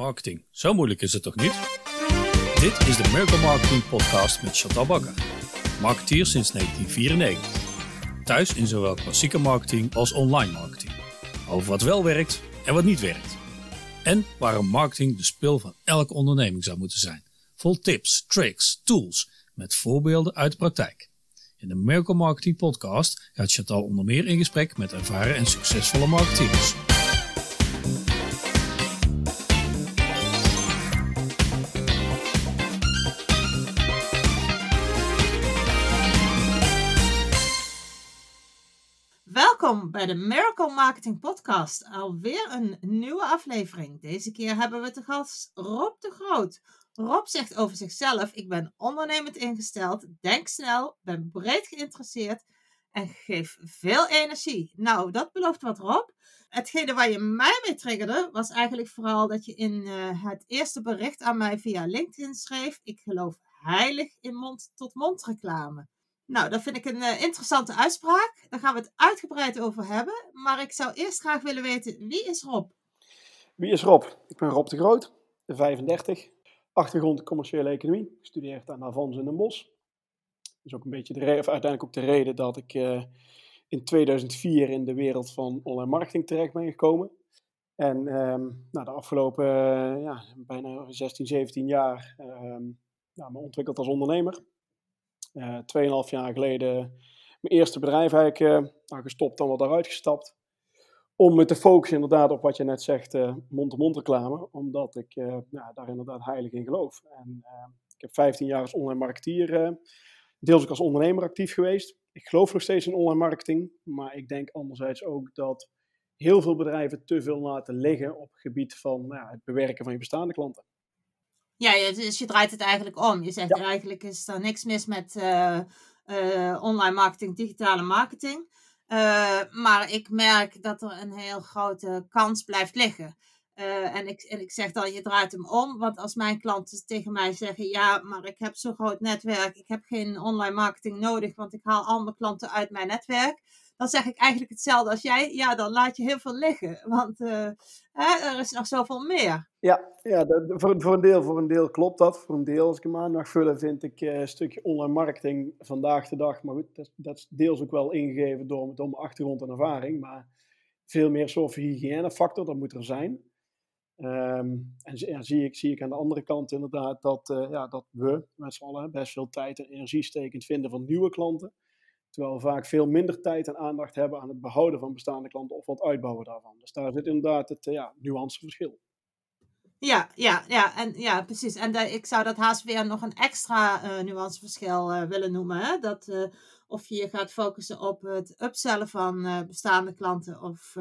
Marketing, zo moeilijk is het toch niet? Dit is de Miracle Marketing Podcast met Chantal Bakker, marketeer sinds 1994. Thuis in zowel klassieke marketing als online marketing. Over wat wel werkt en wat niet werkt. En waarom marketing de spil van elke onderneming zou moeten zijn. Vol tips, tricks, tools met voorbeelden uit de praktijk. In de Miracle Marketing Podcast gaat Chantal onder meer in gesprek met ervaren en succesvolle marketeers. Welkom bij de Miracle Marketing Podcast. Alweer een nieuwe aflevering. Deze keer hebben we te gast Rob de Groot. Rob zegt over zichzelf: Ik ben ondernemend ingesteld, denk snel, ben breed geïnteresseerd en geef veel energie. Nou, dat belooft wat, Rob. Hetgene waar je mij mee triggerde, was eigenlijk vooral dat je in uh, het eerste bericht aan mij via LinkedIn schreef: Ik geloof heilig in mond-tot-mond reclame. Nou, dat vind ik een uh, interessante uitspraak. Daar gaan we het uitgebreid over hebben. Maar ik zou eerst graag willen weten, wie is Rob? Wie is Rob? Ik ben Rob de Groot, 35. Achtergrond commerciële economie. Ik studeer aan Avans in Den Bosch. Dat is ook een beetje de reden, of uiteindelijk ook de reden dat ik uh, in 2004 in de wereld van online marketing terecht ben gekomen. En um, nou, de afgelopen uh, ja, bijna 16, 17 jaar um, nou, me ontwikkeld als ondernemer. Uh, tweeënhalf jaar geleden mijn eerste bedrijf eigenlijk uh, gestopt, dan wat eruit gestapt. Om me te focussen inderdaad op wat je net zegt, uh, mond-to-mond reclame. Omdat ik nou, daar inderdaad heilig in geloof. En ik heb 15 jaar als online marketeer, deels ook als ondernemer actief geweest. Ik geloof nog steeds in online marketing. Maar ik denk anderzijds ook dat heel veel bedrijven te veel laten liggen op het gebied van nou, het bewerken van je bestaande klanten. Ja, dus je draait het eigenlijk om. Je zegt eigenlijk is er niks mis met uh, uh, online marketing, digitale marketing. Uh, maar ik merk dat er een heel grote kans blijft liggen. en, ik, en ik zeg dan, je draait hem om. Want als mijn klanten tegen mij zeggen, ja, maar ik heb zo'n groot netwerk. Ik heb geen online marketing nodig, want ik haal al mijn klanten uit mijn netwerk dan zeg ik eigenlijk hetzelfde als jij. Ja, dan laat je heel veel liggen. Want uh, hè, er is nog zoveel meer. Ja, ja voor, voor, een deel, voor een deel klopt dat. Voor een deel, als ik hem aan vullen, vind ik uh, een stukje online marketing vandaag de dag. Maar goed, dat, dat is deels ook wel ingegeven door, door mijn achtergrond en ervaring. Maar veel meer zo'n hygiënefactor, dat moet er zijn. Um, en zie, ik, zie ik aan de andere kant inderdaad dat, uh, ja, dat we met z'n allen best veel tijd en energie steken in het vinden van nieuwe klanten. Terwijl we vaak veel minder tijd en aandacht hebben aan het behouden van bestaande klanten of wat uitbouwen daarvan. Dus daar zit inderdaad het uh, ja, nuanceverschil. Ja, ja, ja, en, ja, precies. En de, ik zou dat haast weer nog een extra uh, nuanceverschil willen noemen. Hè? Dat, of je je gaat focussen op het upsellen van bestaande klanten of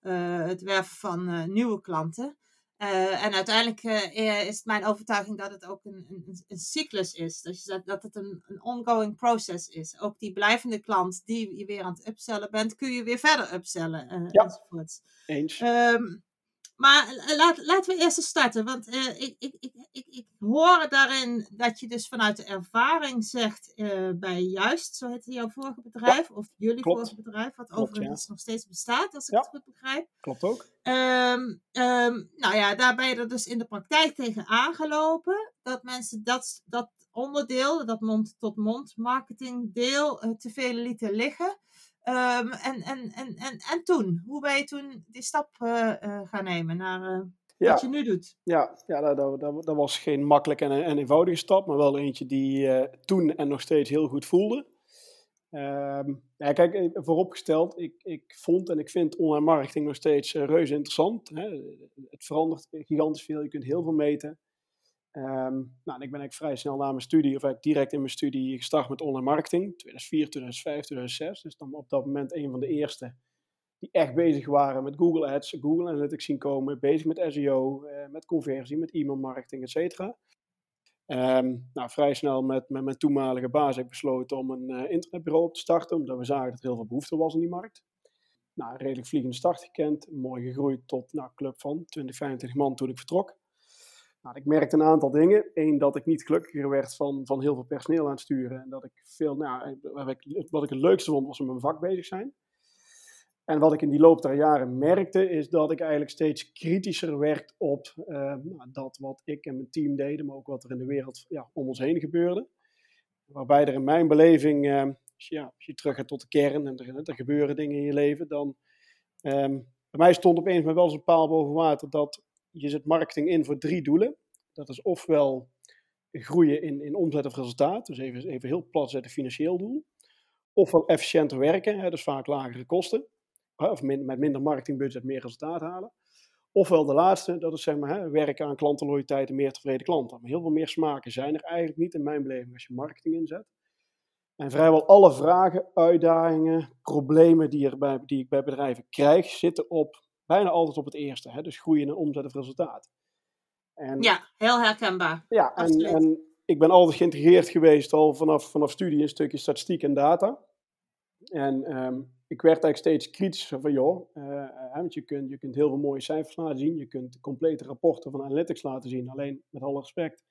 het werven van nieuwe klanten. Uh, en uiteindelijk uh, is het mijn overtuiging dat het ook een, een, een cyclus is. Dat, je, dat het een, een ongoing process is. Ook die blijvende klant die je weer aan het upsellen bent, kun je weer verder upsellen. Uh, ja, enzovoorts. eens. Um, maar laat, laten we eerst eens starten. Want uh, ik, ik, ik, ik, ik hoor daarin dat je dus vanuit de ervaring zegt uh, bij Juist, zo heette jouw vorige bedrijf, ja, of jullie klopt. vorige bedrijf, wat Klopt, overigens ja. nog steeds bestaat, als ik Ja. het goed begrijp. Klopt ook. Um, um, nou ja, daar ben je er dus in de praktijk tegen aangelopen. Dat mensen dat, dat onderdeel, dat mond-tot-mond marketing deel, uh, te veel lieten liggen. Um, en, en, en, en, en toen? Hoe ben je toen die stap uh, uh, gaan nemen naar uh, Ja. wat je nu doet? Ja, ja dat, dat, dat, dat was geen makkelijke en, en eenvoudige stap, maar wel eentje die eh, toen en nog steeds heel goed voelde. Ehm, ja, kijk, eh, vooropgesteld, ik, ik vond en ik vind online marketing nog steeds eh, reuze interessant. Hè. Het verandert gigantisch veel, je kunt heel veel meten. Ehm, nou, ik ben eigenlijk vrij snel na mijn studie, of eigenlijk direct in mijn studie, gestart met online marketing. 2004, 2005, 2006. Dus dan op dat moment een van de eerste die echt bezig waren met Google Ads, Google Analytics zien komen, bezig met SEO, eh, met conversie, met e-mail marketing, et cetera. Ehm, nou, vrij snel met, met mijn toenmalige baas heb ik besloten om een uh, internetbureau op te starten, omdat we zagen dat er heel veel behoefte was in die markt. Nou, redelijk vliegende start gekend, mooi gegroeid tot nou, club van 20, 25 man toen ik vertrok. Nou, ik merkte een aantal dingen. Eén, dat ik niet gelukkiger werd van, van heel veel personeel aan het sturen. En dat ik veel, nou, wat ik, wat ik het leukste vond, was met mijn vak bezig zijn. En wat ik in die loop der jaren merkte, is dat ik eigenlijk steeds kritischer werd op uh, dat wat ik en mijn team deden, maar ook wat er in de wereld ja, om ons heen gebeurde. Waarbij er in mijn beleving, uh, als, je, ja, als je terug gaat tot de kern en er, gebeuren dingen in je leven, dan um, bij mij stond opeens wel eens een paal boven water dat je zet marketing in voor drie doelen. Dat is ofwel groeien in, in omzet of resultaat, dus even, even heel plat zetten financieel doel. Ofwel efficiënter werken, hè, dus vaak lagere kosten of met minder marketingbudget meer resultaat halen. Ofwel de laatste, dat is zeg maar hè, werken aan klantenloyaliteit en meer tevreden klanten. Maar heel veel meer smaken zijn er eigenlijk niet in mijn beleving als je marketing inzet. En vrijwel alle vragen, uitdagingen, problemen die, die ik bij bedrijven krijg, zitten op, bijna altijd op het eerste. Hè, dus groeien en omzet of resultaat. En, ja, heel herkenbaar. Ja, en, en, ik ben altijd geïntegreerd geweest al vanaf, vanaf studie een stukje statistiek en data. En um, ik werd eigenlijk steeds kritischer van, joh, uh, want je kunt, je kunt heel veel mooie cijfers laten zien, je kunt complete rapporten van analytics laten zien, alleen met alle respect,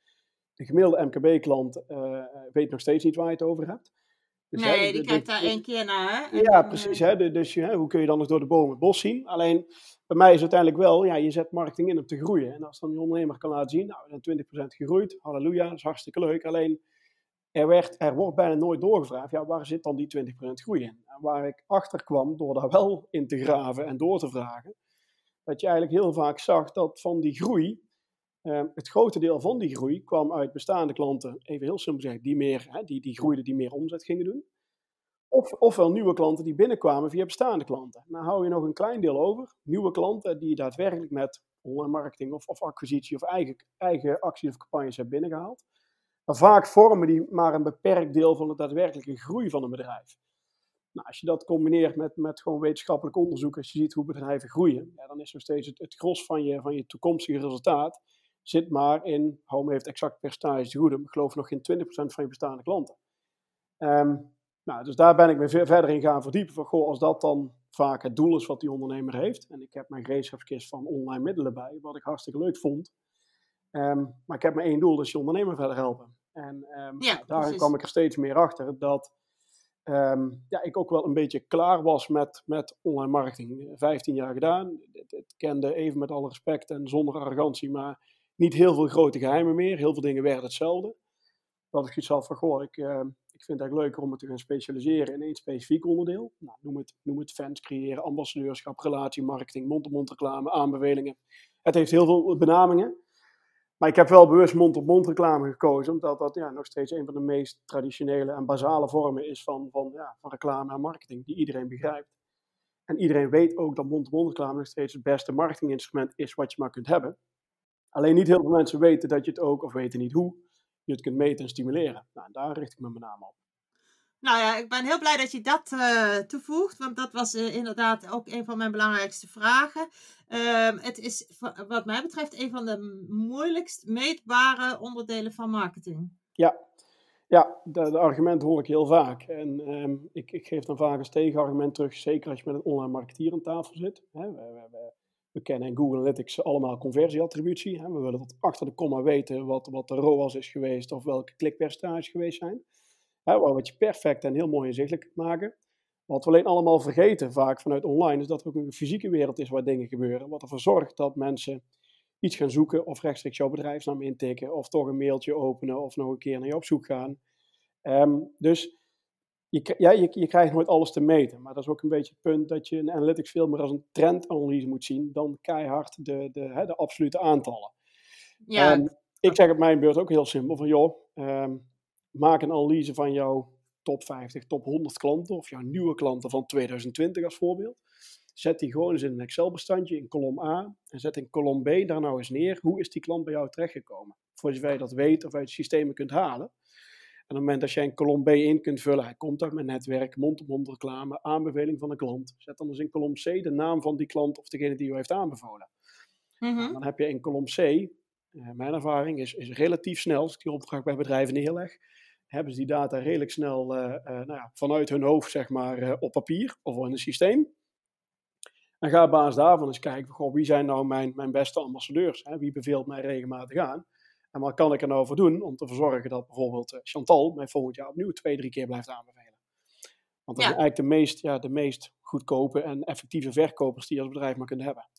de gemiddelde MKB-klant uh, weet nog steeds niet waar je het over hebt. Dus, nee, hè, die kijkt daar één keer naar. Hè? Ja, precies. Hè, dus hè, hoe kun je dan nog door de bomen het bos zien? Alleen, bij mij is het uiteindelijk wel, ja, je zet marketing in om te groeien. En als dan die ondernemer kan laten zien, nou, we zijn 20% gegroeid, halleluja, dat is hartstikke leuk. Alleen, er, werd, er wordt bijna nooit doorgevraagd, ja, waar zit dan die 20% groei in? En waar ik achter kwam door daar wel in te graven en door te vragen, dat je eigenlijk heel vaak zag dat van die groei, eh, het grote deel van die groei kwam uit bestaande klanten, even heel simpel gezegd, die, meer, die, die groeiden, die meer omzet gingen doen. Of, ofwel nieuwe klanten die binnenkwamen via bestaande klanten. Dan hou je nog een klein deel over, nieuwe klanten die daadwerkelijk met online marketing of, of acquisitie of eigen, eigen acties of campagnes hebben binnengehaald. Maar vaak vormen die maar een beperkt deel van de daadwerkelijke groei van een bedrijf. Nou, als je dat combineert met, met gewoon wetenschappelijk onderzoek, als je ziet hoe bedrijven groeien, ja, dan is nog steeds het, het gros van je, van je toekomstige resultaat zit maar in, hou me heeft exact percentage te goede, ik geloof nog geen 20% van je bestaande klanten. Um, nou, dus daar ben ik me verder in gaan verdiepen van, goh, als dat dan vaak het doel is wat die ondernemer heeft, en ik heb mijn gereedschapskist van online middelen bij, wat ik hartstikke leuk vond, um, maar ik heb maar één doel, is je ondernemer verder helpen. En um, ja, daarin kwam ik er steeds meer achter dat um, ja, ik ook wel een beetje klaar was met, met online marketing. 15 jaar gedaan. Het, kende even met alle respect en zonder arrogantie, maar niet heel veel grote geheimen meer. Heel veel dingen werden hetzelfde. Dat ik iets had van, goh, ik, uh, ik vind het eigenlijk leuker om het te gaan specialiseren in één specifiek onderdeel. Nou, noem, het, noem het fans creëren, ambassadeurschap, relatiemarketing, mond-to-mond reclame, aanbevelingen. Het heeft heel veel benamingen. Maar ik heb wel bewust mond-op-mond reclame gekozen, omdat dat ja, nog steeds een van de meest traditionele en basale vormen is van, van, ja, van reclame en marketing, die iedereen begrijpt. En iedereen weet ook dat mond-op-mond reclame nog steeds het beste marketinginstrument is wat je maar kunt hebben. Alleen niet heel veel mensen weten dat je het ook, of weten niet hoe, je het kunt meten en stimuleren. Nou, daar richt ik me met name op. Nou ja, ik ben heel blij dat je dat uh, toevoegt, want dat was uh, inderdaad ook een van mijn belangrijkste vragen. Uh, het is wat mij betreft een van de moeilijkst meetbare onderdelen van marketing. Ja, ja de argument hoor ik heel vaak. En ehm, ik, ik, geef dan vaak als tegenargument terug, zeker als je met een online marketeer aan tafel zit. Hè, we, we, we, we, kennen in Google Analytics allemaal conversieattributie. We willen tot achter de komma weten wat, wat de ROAS is geweest of welke klikpercentages geweest zijn wat je perfect en heel mooi inzichtelijk kunt maken. Wat we alleen allemaal vergeten vaak vanuit online, is dat er ook een fysieke wereld is waar dingen gebeuren. Wat ervoor zorgt dat mensen iets gaan zoeken of rechtstreeks jouw bedrijfsnaam intikken of toch een mailtje openen of nog een keer naar je op zoek gaan. Um, dus je, ja, je, je, krijgt nooit alles te meten, maar dat is ook een beetje het punt dat je een analytics veel meer als een trendanalyse moet zien dan keihard de, de, hè, de absolute aantallen. Ja. Um, ik zeg op mijn beurt ook heel simpel van joh, um, maak een analyse van jouw top 50, top 100 klanten of jouw nieuwe klanten van 2020 als voorbeeld. Zet die gewoon eens in een Excel-bestandje in kolom A en zet in kolom B daar nou eens neer. Hoe is die klant bij jou terechtgekomen? Voor zover je dat weet of uit systemen kunt halen. En op het moment dat jij een kolom B in kunt vullen, hij komt uit mijn netwerk, mond-op-mond reclame, aanbeveling van een klant. Zet dan eens in kolom C de naam van die klant of degene die u heeft aanbevolen. Mm Dan heb je in kolom C, eh, mijn ervaring is, is relatief snel, als ik die opdracht bij bedrijven neerleg, hebben ze die data redelijk snel uh, uh, nou ja, vanuit hun hoofd zeg maar, uh, op papier of in een systeem. En ga op basis daarvan eens kijken, goh, wie zijn nou mijn, mijn beste ambassadeurs? Hè? Wie beveelt mij regelmatig aan? En wat kan ik er nou voor doen om te zorgen dat bijvoorbeeld Chantal mij volgend jaar opnieuw twee, drie keer blijft aanbevelen? Want dat zijn eigenlijk de meest, ja, de meest goedkope en effectieve verkopers die je als bedrijf maar kunt hebben.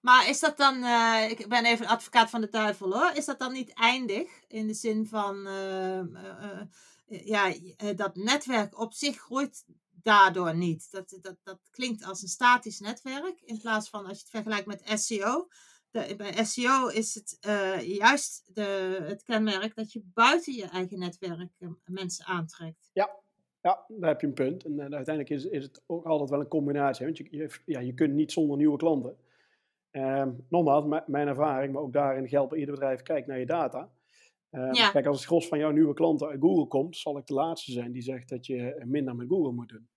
Maar is dat dan, uh, ik ben even advocaat van de duivel hoor, is dat dan niet eindig in de zin van, uh, uh, ja, dat netwerk op zich groeit daardoor niet. Dat, dat, dat klinkt als een statisch netwerk in plaats van als je het vergelijkt met SEO. De, bij SEO is het juist de, het kenmerk dat je buiten je eigen netwerk mensen aantrekt. Ja, ja, daar heb je een punt. En uiteindelijk is, is het ook altijd wel een combinatie. Want je, je, ja, je kunt niet zonder nieuwe klanten. Um, nogmaals, mijn ervaring, maar ook daarin geldt bij ieder bedrijf, kijk naar je data. Um, Kijk, als het gros van jouw nieuwe klanten uit Google komt, zal ik de laatste zijn die zegt dat je minder met Google moet doen.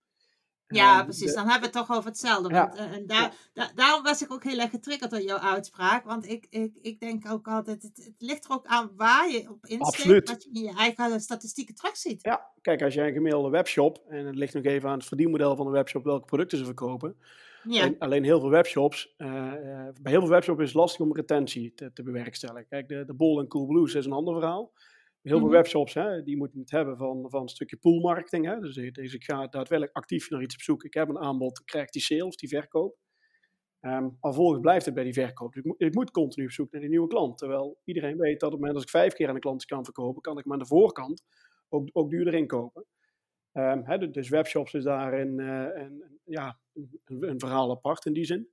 Ja, precies. Dan hebben we het toch over hetzelfde. Ja, want, uh, en daar, daarom was ik ook heel erg getriggerd door jouw uitspraak. Want ik, ik, ik denk ook altijd, het, het ligt er ook aan waar je op insteekt, dat je in je eigen statistieken terugziet. Ja, kijk, als jij een gemiddelde webshop, en het ligt nog even aan het verdienmodel van de webshop, welke producten ze verkopen. Ja. alleen heel veel webshops, uh, uh, bij heel veel webshops is het lastig om retentie te, te bewerkstelligen. Kijk, de, de Bol en Cool Blues is een ander verhaal. Heel veel webshops, hè, die moeten het hebben van, van een stukje poolmarketing. Hè. Dus, dus, ik ga daadwerkelijk actief naar iets op zoek. Ik heb een aanbod, krijg die sales, die verkoop. Um, vervolgens blijft het bij die verkoop. Dus ik, ik, moet continu op zoek naar die nieuwe klant. Terwijl iedereen weet dat op het moment dat ik vijf keer aan een klant kan verkopen, kan ik hem aan de voorkant ook, ook duurder inkopen. Um, hè, dus webshops is daarin uh, een, ja, een, een, verhaal apart in die zin.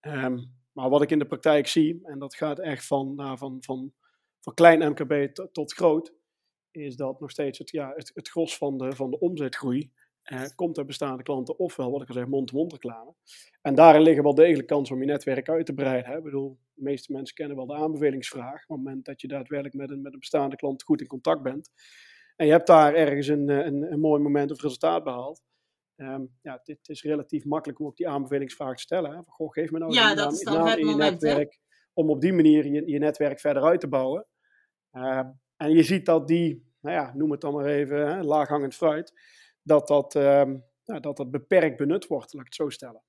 Um, maar wat ik in de praktijk zie, en dat gaat echt van, nou, van, van, van klein MKB tot, tot groot, is dat nog steeds het, ja, het, het gros van de, van de omzetgroei uh, komt uit bestaande klanten, ofwel wat ik al zeg, mond-to-mond reclame. En daarin liggen wel degelijk kansen om je netwerk uit te breiden. Hè. Ik bedoel, de meeste mensen kennen wel de aanbevelingsvraag. Op het moment dat je daadwerkelijk met een, met een bestaande klant goed in contact bent, en je hebt daar ergens een, eh, een, een mooi moment of resultaat behaald. Um, ja, het is relatief makkelijk om ook die aanbevelingsvraag te stellen. Hè? Van, goh, geef me nou ja, een naam, naam in je moment, netwerk. Hè? Om op die manier je, je netwerk verder uit te bouwen. Uh, en je ziet dat die, nou ja, noem het dan maar even, hè, laaghangend fruit, dat dat, um, nou, dat dat beperkt benut wordt, laat ik het zo stellen.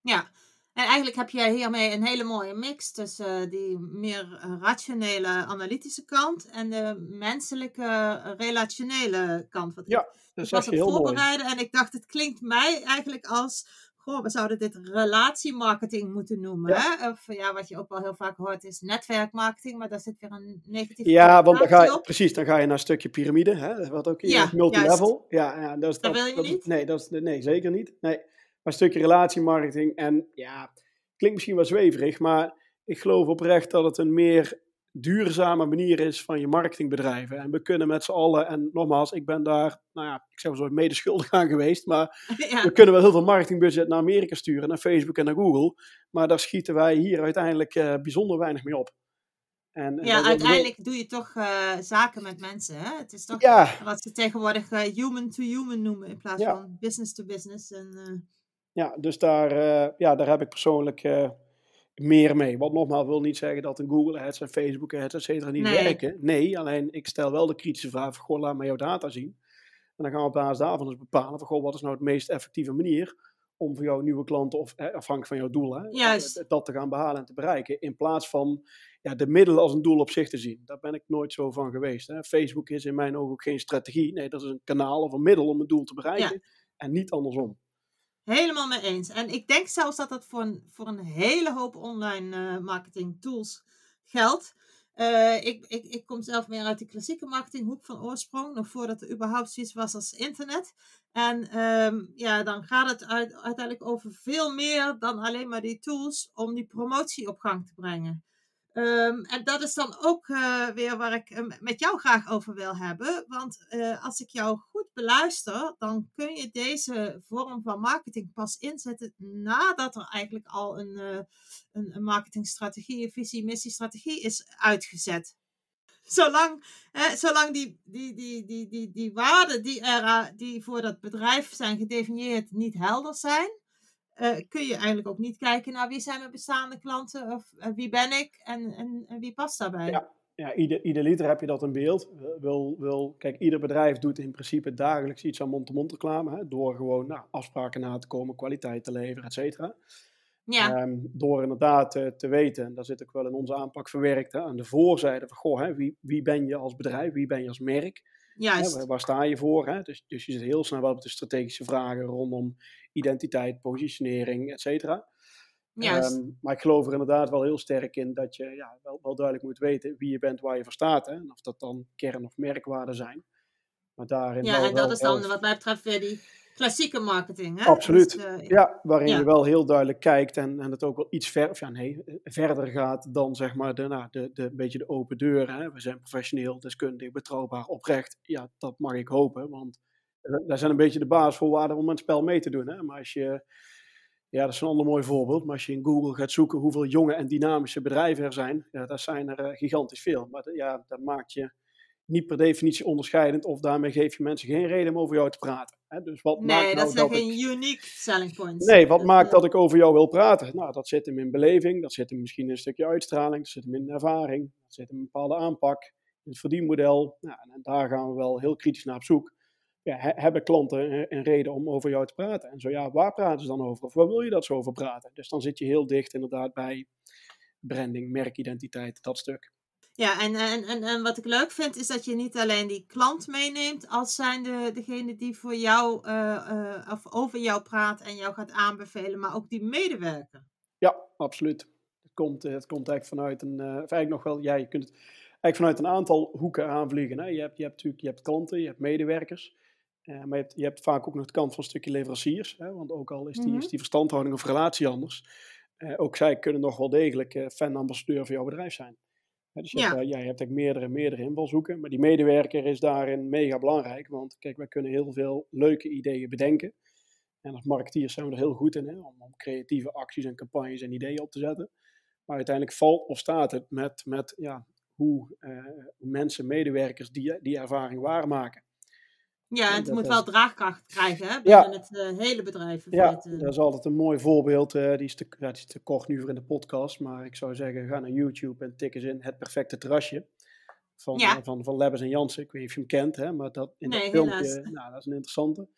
Ja, en eigenlijk heb je hiermee een hele mooie mix tussen uh, die meer rationele, analytische kant en de menselijke, relationele kant. Want ja, dat is ik was het heel voorbereiden mooi. en ik dacht, het klinkt mij eigenlijk als, goh, we zouden dit relatiemarketing moeten noemen. Ja. Hè? Of ja, wat je ook wel heel vaak hoort is netwerkmarketing, maar daar zit weer een negatieve Ja, want dan ga je, precies, dan ga je naar een stukje piramide, hè? wat ook in Ja, multilevel. Ja, ja, dat, is, Dat dat, wil je dat- niet? Nee, dat is, nee, zeker niet. Nee. Maar een stukje relatiemarketing en ja, klinkt misschien wel zweverig, maar ik geloof oprecht dat het een meer duurzame manier is van je marketing bedrijven. En we kunnen met z'n allen, en nogmaals, ik ben daar, nou ja, ik zeg wel zo mede schuldig aan geweest, maar ja. we kunnen wel heel veel marketingbudget naar Amerika sturen, naar Facebook en naar Google, maar daar schieten wij hier uiteindelijk eh, bijzonder weinig mee op. En, en Ja, uiteindelijk doe je toch eh, zaken met mensen. Hè? Het is toch Ja, wat ze tegenwoordig eh, human to human noemen in plaats Ja. van business to business. En, ja, dus daar, ja, daar heb ik persoonlijk meer mee. Wat nogmaals wil niet zeggen dat een Google Ads en Facebook Ads, et cetera, niet Nee. werken. Nee, alleen ik stel wel de kritische vraag van, goh, laat maar jouw data zien. En dan gaan we op basis daarvan dus bepalen van, goh, wat is nou het meest effectieve manier om voor jouw nieuwe klanten, of eh, afhankelijk van jouw doel, hè, Juist. eh, dat te gaan behalen en te bereiken. In plaats van ja, de middelen als een doel op zich te zien. Daar ben ik nooit zo van geweest. Hè. Facebook is in mijn ogen ook geen strategie. Nee, dat is een kanaal of een middel om een doel te bereiken. En niet andersom. Helemaal mee eens. En ik denk zelfs dat dat voor een, voor een hele hoop online eh, marketing tools geldt. Eh, ik, ik, ik kom zelf meer uit de klassieke marketinghoek van oorsprong, nog voordat er überhaupt zoiets was als internet. En ehm, ja, dan gaat het uit- uiteindelijk over veel meer dan alleen maar die tools om die promotie op gang te brengen. Ehm, en dat is dan ook eh, weer waar ik eh, met jou graag over wil hebben. Want eh, als ik jou goed beluister, dan kun je deze vorm van marketing pas inzetten nadat er eigenlijk al een, een, marketingstrategie, een visie, missiestrategie is uitgezet. Zolang, zolang die, die, die, die, die, die waarden die, er, die voor dat bedrijf zijn gedefinieerd niet helder zijn, kun je eigenlijk ook niet kijken naar wie zijn mijn bestaande klanten of eh, wie ben ik en, en, en wie past daarbij. Ja. Ja, ieder, ieder liter heb je dat in beeld. Wil, wil, kijk, ieder bedrijf doet in principe dagelijks iets aan mond-to-mond reclame. Hè, door gewoon nou, afspraken na te komen, kwaliteit te leveren, et cetera. Ja, Ehm, door inderdaad eh, te weten, en daar zit ook wel in onze aanpak verwerkt, hè, aan de voorzijde van, goh, hè, wie, wie ben je als bedrijf, wie ben je als merk? Juist. Hè, waar, sta je voor? Hè? Dus, dus je zit heel snel wel op de strategische vragen rondom identiteit, positionering, et cetera. Ehm, maar ik geloof er inderdaad wel heel sterk in dat je ja, wel, wel duidelijk moet weten wie je bent, waar je voor staat. Hè? En of dat dan kern- of merkwaarden zijn. Maar daarin ja, en dat is dan wat mij betreft weer die klassieke marketing. Hè? Absoluut. Dus, eh, Ja, waarin Ja. je wel heel duidelijk kijkt en, en het ook wel iets ver, of ja, nee, eh, verder gaat dan zeg maar de, nou, de, de, een beetje de open deur. Hè? We zijn professioneel, deskundig, betrouwbaar, oprecht. Ja, dat mag ik hopen, want eh, daar zijn een beetje de basisvoorwaarden om aan het spel mee te doen. Hè? Maar als je, ja, dat is een ander mooi voorbeeld, maar als je in Google gaat zoeken hoeveel jonge en dynamische bedrijven er zijn, ja, dat zijn er eh, gigantisch veel. Maar ja, dat maakt je niet per definitie onderscheidend of daarmee geef je mensen geen reden om over jou te praten. Hè? Dus wat maakt nee, nou dat zijn dat ik- geen unique selling points. Nee, wat Dat, maakt eh, dat ik over jou wil praten? Nou, dat zit hem in beleving, dat zit hem misschien in een stukje uitstraling, dat zit hem in ervaring, dat zit hem in een bepaalde aanpak, in het verdienmodel. Nou, en, en daar gaan we wel heel kritisch naar op zoek. Ja, he- hebben klanten een, een reden om over jou te praten? En zo ja, waar praten ze dan over? Of waar wil je dat ze over praten? Dus dan zit je heel dicht inderdaad bij branding, merkidentiteit, dat stuk. Ja, en, en, en, en wat ik leuk vind is dat je niet alleen die klant meeneemt als zijnde degene die voor jou eh, eh, of over jou praat en jou gaat aanbevelen, maar ook die medewerker. Ja, absoluut. Het komt, eh, het komt eigenlijk vanuit een, eh, of eigenlijk nog wel, ja, je kunt het eigenlijk vanuit een aantal hoeken aanvliegen. Hè. Je, hebt, je hebt natuurlijk, je hebt klanten, je hebt medewerkers, maar je hebt, je hebt vaak ook nog de kant van een stukje leveranciers. Hè, want ook al is die, Mhm. is die verstandhouding of relatie anders, ook zij kunnen nog wel degelijk fan-ambassadeur voor jouw bedrijf zijn. Dus je, Ja. hebt, ja, je hebt meerdere, meerdere invalshoeken, maar die medewerker is daarin mega belangrijk, want kijk, wij kunnen heel veel leuke ideeën bedenken. En als marketeers zijn we er heel goed in, hè, om, om creatieve acties en campagnes en ideeën op te zetten. Maar uiteindelijk valt of staat het met, met ja, hoe, eh, hoe mensen, medewerkers die, die ervaring waarmaken. Ja, en Ja, het dat moet is- wel draagkracht krijgen hè, Ja. binnen het eh, hele bedrijf. Ja, feite. dat is altijd een mooi voorbeeld. eh, die, is te, ja, die is te kort nu voor in de podcast, maar ik zou zeggen, ga naar YouTube en tik eens in Het Perfecte Terrasje. Van, Ja. eh, van, van Lebbes en Jansen. Ik weet niet of je hem kent, hè, maar dat, in Nee, dat filmpje, helaas. nou, dat is een interessante.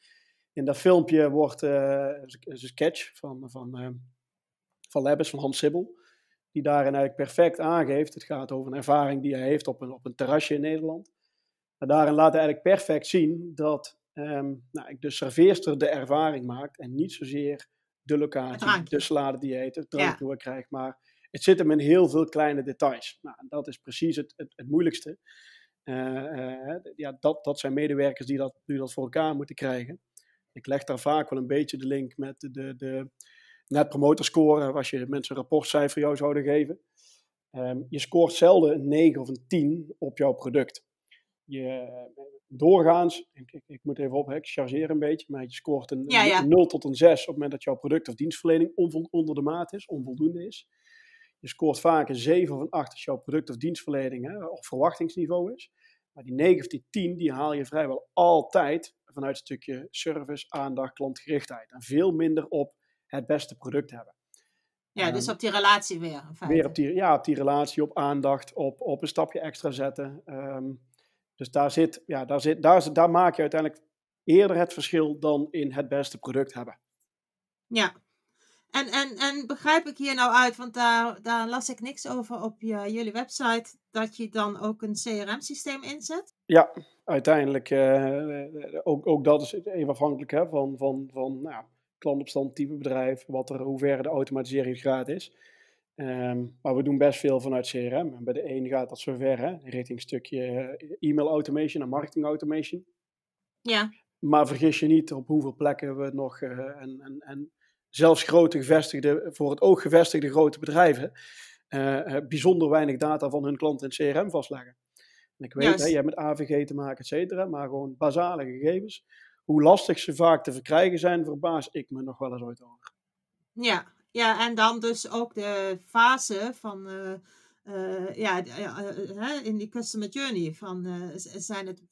In dat filmpje wordt is een- sketch van, van, van Lebbes, van Hans Sibbel. Die daarin eigenlijk perfect aangeeft. Het gaat over een ervaring die hij heeft op een, op een terrasje in Nederland. Daarin laat hij eigenlijk perfect zien dat ehm, nou, ik de serveerster de ervaring maakt. En niet zozeer de locatie, de salade die je eet, het drankje hoe ik krijg. Maar het zit hem in heel veel kleine details. Nou, dat is precies het, het, het moeilijkste. Eh, eh, ja, dat, dat zijn medewerkers die dat, die dat voor elkaar moeten krijgen. Ik leg daar vaak wel een beetje de link met de, de, de net promoter score. Als je mensen een rapportcijfer jou zouden geven. Ehm, je scoort zelden een 9 of een 10 op jouw product. Je, doorgaans, ik, ik, moet even op, hè, ik chargeer een beetje, maar je scoort een, Ja, ja. een 0 tot een 6 op het moment dat jouw product of dienstverlening onder de maat is, onvoldoende is. Je scoort vaak een 7 of een 8 als jouw product of dienstverlening hè, op verwachtingsniveau is. Maar die 9 of die 10, die haal je vrijwel altijd vanuit een stukje service, aandacht, klantgerichtheid. En veel minder op het beste product hebben. Ja, dus Ehm, op die relatie weer. Weer op die, ja, op die relatie, op aandacht, op, op een stapje extra zetten. Ehm, dus daar, zit, ja, daar, zit, daar, daar maak je uiteindelijk eerder het verschil dan in het beste product hebben. Ja. En, en, en begrijp ik hier nou uit, want daar, daar las ik niks over op je, jullie website, dat je dan ook een CRM-systeem inzet? Ja, uiteindelijk, eh, eh, ook, ook dat is even afhankelijk hè, van, van, van nou, klantopstand, type bedrijf, wat er, hoe ver de automatiseringsgraad is. Ehm, maar we doen best veel vanuit CRM. En bij de een gaat dat zover, hè, richting stukje eh, e-mail automation en marketing automation. Ja, Maar vergis je niet op hoeveel plekken we nog, eh, en, en, en zelfs grote gevestigde, voor het oog gevestigde grote bedrijven, eh, bijzonder weinig data van hun klanten in het CRM vastleggen. En ik weet, hè, je hebt met AVG te maken, et cetera, maar gewoon basale gegevens. Hoe lastig ze vaak te verkrijgen zijn, verbaas ik me nog wel eens ooit over. ja. Ja, en dan dus ook de fase van, eh, eh, ja, eh, in die customer journey. Van, zijn het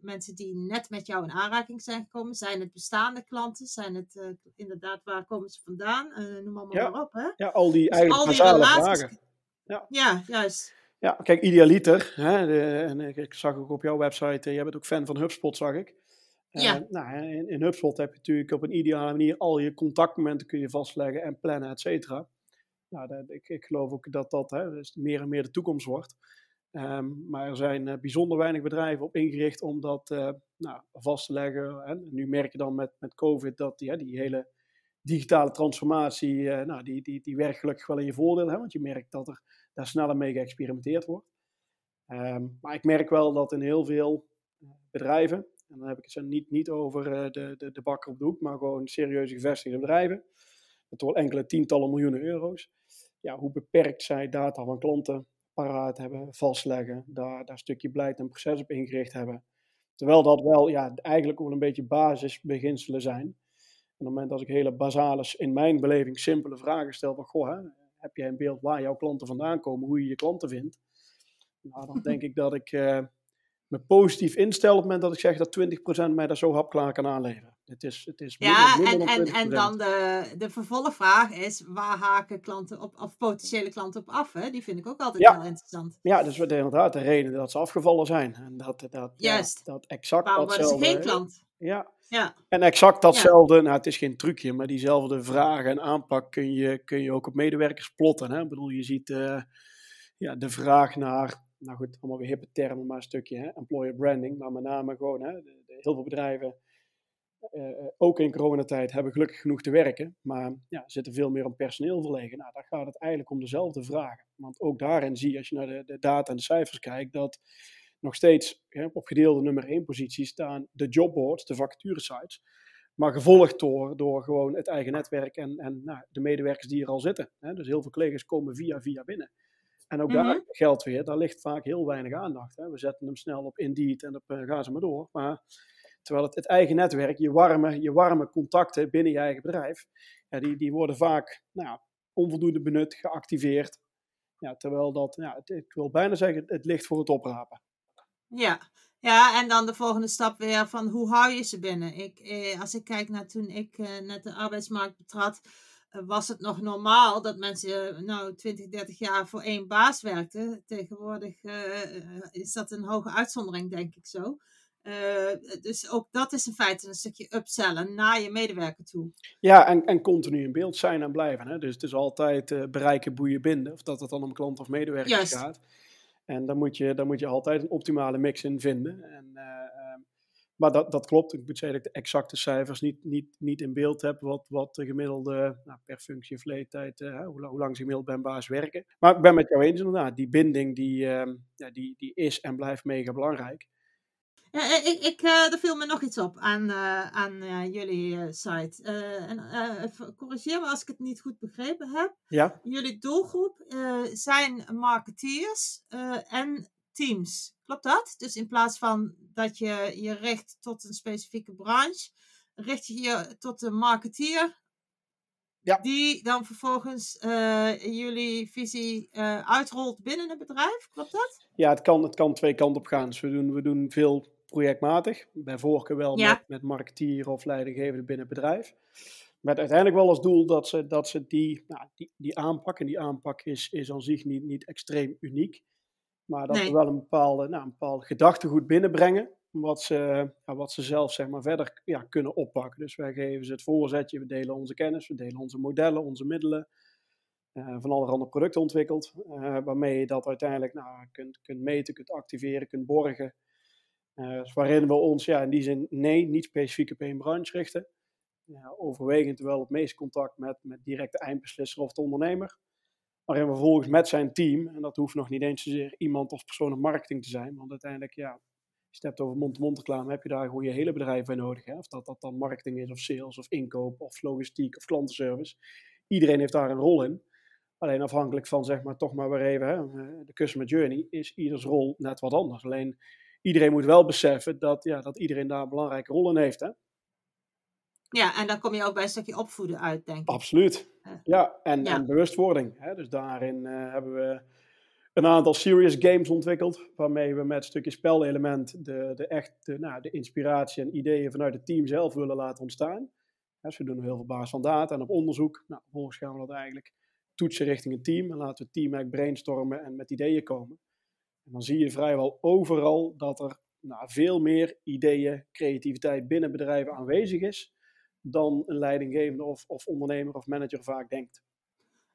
mensen die net met jou in aanraking zijn gekomen? Zijn het bestaande klanten? Zijn het inderdaad, waar komen ze vandaan? Noem allemaal Ja. maar op, hè? Ja, al die Dus eigenlijk al die basale relaties- vragen. Ja. Ja, juist. Ja, kijk, idealiter. Hè, de, en ik, zag ook op jouw website, jij bent ook fan van HubSpot, zag ik. Eh, Ja. nou, in, in HubSpot heb je natuurlijk op een ideale manier al je contactmomenten kun je vastleggen en plannen, et cetera. Nou, dat, ik, ik geloof ook dat dat hè, dus meer en meer de toekomst wordt. Ehm, maar er zijn bijzonder weinig bedrijven op ingericht om dat nou, vast te leggen. En nu merk je dan met, met COVID dat die, die hele digitale transformatie, nou, die, die, die werkt gelukkig wel in je voordeel. Hè, want je merkt dat er daar sneller mee geëxperimenteerd wordt. Ehm, maar ik merk wel dat in heel veel bedrijven, en dan heb ik het niet, niet over de, de, de bakker op de hoek, maar gewoon serieuze gevestigde bedrijven, met wel enkele tientallen miljoenen euro's. Ja, hoe beperkt zij data van klanten paraat hebben, vastleggen, daar, daar een stukje beleid en proces op ingericht hebben. Terwijl dat wel ja, eigenlijk wel een beetje basisbeginselen zijn. En op het moment dat ik hele basale, in mijn beleving simpele vragen stel van, goh, hè, heb jij een beeld waar jouw klanten vandaan komen, hoe je je klanten vindt? Nou, dan denk ik dat ik uh, me positief instel op het moment dat ik zeg dat 20% mij daar zo hapklaar kan aanleveren. Het is, het is ja, en, en, en dan de, de vervolgvraag is, waar haken klanten op, of potentiële klanten op af? Hè? Die vind ik ook altijd heel interessant. Ja, dus is inderdaad de reden dat ze afgevallen zijn. En dat, dat, Juist. Ja, dat exact Waarom datzelfde... geen klant? Ja. ja. En exact datzelfde, nou het is geen trucje, maar diezelfde vragen en aanpak kun je, kun je ook op medewerkers plotten. Hè? Ik bedoel, je ziet uh, ja, de vraag naar nou goed, allemaal weer hippe termen, maar een stukje hè, employer branding. Maar met name gewoon, hè, de, de, heel veel bedrijven, uh, ook in coronatijd, hebben gelukkig genoeg te werken. Maar ja, zitten veel meer om personeel verlegen. Nou, daar gaat het eigenlijk om dezelfde vragen. Want ook daarin zie je, als je naar de, de data en de cijfers kijkt, dat nog steeds hè, op gedeelde nummer 1 positie staan de jobboards, de vacaturesites. Maar gevolgd door, door gewoon het eigen netwerk en, en nou, de medewerkers die er al zitten. Hè. Dus heel veel collega's komen via via binnen. En ook daar mhm. geldt weer, daar ligt vaak heel weinig aandacht. Hè. We zetten hem snel op Indeed en op uh, gaan ze maar door. Maar terwijl het, het eigen netwerk, je warme, je warme contacten binnen je eigen bedrijf, ja, die, die worden vaak nou, onvoldoende benut, geactiveerd. Ja, terwijl dat, ja, het, ik wil bijna zeggen, het ligt voor het oprapen. Ja. ja, en dan de volgende stap weer van hoe hou je ze binnen? Ik, eh, als ik kijk naar toen ik eh, net de arbeidsmarkt betrad, was het nog normaal dat mensen nou 20, 30 jaar voor één baas werkten. Tegenwoordig uh, is dat een hoge uitzondering, denk ik zo. Uh, dus ook dat is in feite een stukje upsellen naar je medewerker toe. Ja, en, en continu in beeld zijn en blijven. Hè? Dus het is altijd uh, bereiken, boeien, binden. Of dat het dan om klant of medewerkers gaat. En daar moet, je, daar moet je altijd een optimale mix in vinden. En maar dat, dat klopt. Ik moet zeggen dat ik de exacte cijfers niet, niet, niet in beeld heb. Wat, wat de gemiddelde nou, per functie of leeftijd, uh, hoe, hoe, lang ze gemiddeld bij een baas werken. Maar ik ben met jou eens inderdaad. Die binding die, uh, ja, die, die is en blijft mega belangrijk. Ja, ik, ik, uh, er viel me nog iets op aan, aan jullie site. en, corrigeer me als ik het niet goed begrepen heb. Ja. Jullie doelgroep zijn marketeers en teams. Klopt dat? Dus in plaats van dat je je richt tot een specifieke branche, richt je je tot een marketeer. Ja. Die dan vervolgens uh, jullie visie uh, uitrolt binnen het bedrijf. Klopt dat? Ja, het kan, het kan twee kanten op gaan. Dus we doen, we doen veel projectmatig. Bij voorkeur wel ja. met, met marketeer of leidinggevende binnen het bedrijf. Met uiteindelijk wel als doel dat ze, dat ze die, nou, die, die aanpak, en die aanpak is, is aan zich niet, niet extreem uniek. Maar dat we wel een bepaalde, nou, een bepaald gedachtegoed binnenbrengen. Wat ze, ja, wat ze zelf zeg maar, verder ja, kunnen oppakken. Dus wij geven ze het voorzetje, we delen onze kennis, we delen onze modellen, onze middelen. Uh, van allerhande producten ontwikkeld. Uh, waarmee je dat uiteindelijk nou, kunt, kunt meten, kunt activeren, kunt borgen. Uh, dus waarin we ons ja, in die zin nee, niet specifiek op één branche richten. overwegend wel het meeste contact met, met directe eindbeslisser of de ondernemer waarin we vervolgens met zijn team, en dat hoeft nog niet eens zozeer iemand of persoon op marketing te zijn, want uiteindelijk, ja, als je het hebt over mond-to-mond reclame, heb je daar gewoon je hele bedrijf bij nodig. Hè? Of dat dat dan marketing is, of sales, of inkoop, of logistiek, of klantenservice. Iedereen heeft daar een rol in. Alleen afhankelijk van, zeg maar, toch maar weer even, hè, de customer journey, is ieders rol net wat anders. Alleen, iedereen moet wel beseffen dat, ja, dat iedereen daar een belangrijke rol in heeft. Hè? Ja, en dan kom je ook bij een stukje opvoeden uit, denk ik. Absoluut. Ja, en, en bewustwording. Hè? Dus daarin uh, hebben we een aantal serious games ontwikkeld, waarmee we met een stukje spelelement de, de, echt, de, nou, de inspiratie en ideeën vanuit het team zelf willen laten ontstaan. Dus we doen heel veel basis van data en op onderzoek. Nou, vervolgens gaan we dat eigenlijk toetsen richting een team en laten we het team eigenlijk brainstormen en met ideeën komen. En dan zie je vrijwel overal dat er nou, veel meer ideeën, creativiteit binnen bedrijven aanwezig is dan een leidinggevende of, of ondernemer of manager vaak denkt.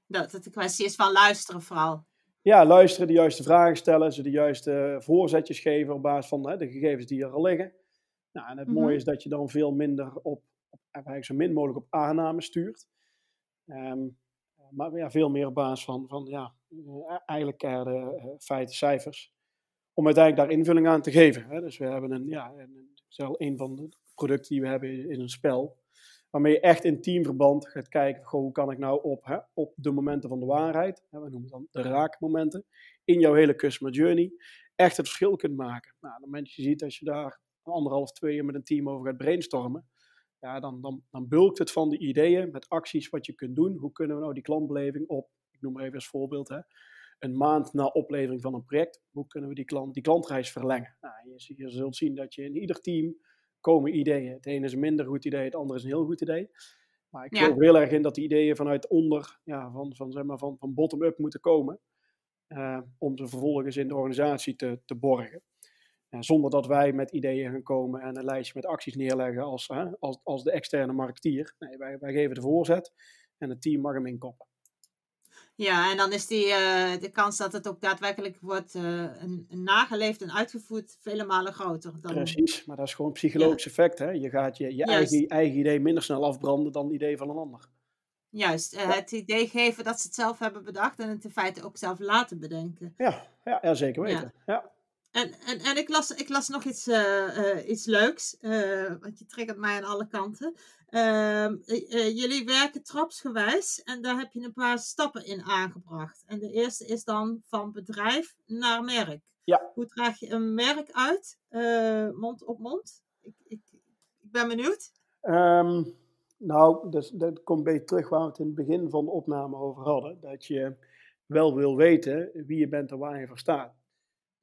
Dat het een kwestie is van luisteren vooral. ja, luisteren, de juiste vragen stellen, ze de juiste voorzetjes geven op basis van hè, de gegevens die er al liggen. Nou, en het Mhm. mooie is dat je dan veel minder op, op eigenlijk zo min mogelijk op aanname stuurt. Ehm, maar ja, veel meer op basis van, van ja, eh, eigenlijk keiharde eh, feiten, cijfers. Om uiteindelijk daar invulling aan te geven. Hè. Dus we hebben een, ja, een, een van de producten die we hebben is een spel. Waarmee je echt in teamverband gaat kijken, hoe kan ik nou op, hè, op de momenten van de waarheid, hè, we noemen dan de raakmomenten, in jouw hele customer journey, echt het verschil kunt maken. Nou, dat je ziet als je daar anderhalf, twee uur met een team over gaat brainstormen, ja, dan, dan, dan bulkt het van de ideeën met acties wat je kunt doen. Hoe kunnen we nou die klantbeleving op, ik noem maar even als voorbeeld, hè, een maand na oplevering van een project, hoe kunnen we die, klant, die klantreis verlengen? Nou, je zult zien dat je in ieder team komen ideeën. Het ene is een minder goed idee, het andere is een heel goed idee. Maar ik Ja. geloof heel erg in dat die ideeën vanuit onder, ja, van, van, zeg maar, van, van bottom-up moeten komen. eh, om ze vervolgens in de organisatie te, te borgen. Zonder dat wij met ideeën gaan komen en een lijstje met acties neerleggen als, als, als de externe marketeer. Nee, wij, wij geven de voorzet en het team mag hem inkoppen. Ja, en dan is die, eh, de kans dat het ook daadwerkelijk wordt eh, een, een nageleefd en uitgevoerd vele malen groter. Dan, Precies, maar dat is gewoon een psychologisch effect. Hè? Je gaat je, je eigen, eigen idee minder snel afbranden dan het idee van een ander. Juist, eh, het idee geven dat ze het zelf hebben bedacht en het in feite ook zelf laten bedenken. Ja, ja, ja zeker weten. Ja. En, en, en ik, las, ik las nog iets, iets leuks, want je triggert mij aan alle kanten. Ehm, eh, eh, jullie werken trapsgewijs en daar heb je een paar stappen in aangebracht. En de eerste is dan van bedrijf naar merk. Ja. Hoe draag je een merk uit, eh, mond op mond? Ik, ik, ik ben benieuwd. Ehm, nou, dus, dat komt een beetje terug waar we het in het begin van de opname over hadden. Dat je wel wil weten wie je bent en waar je voor staat.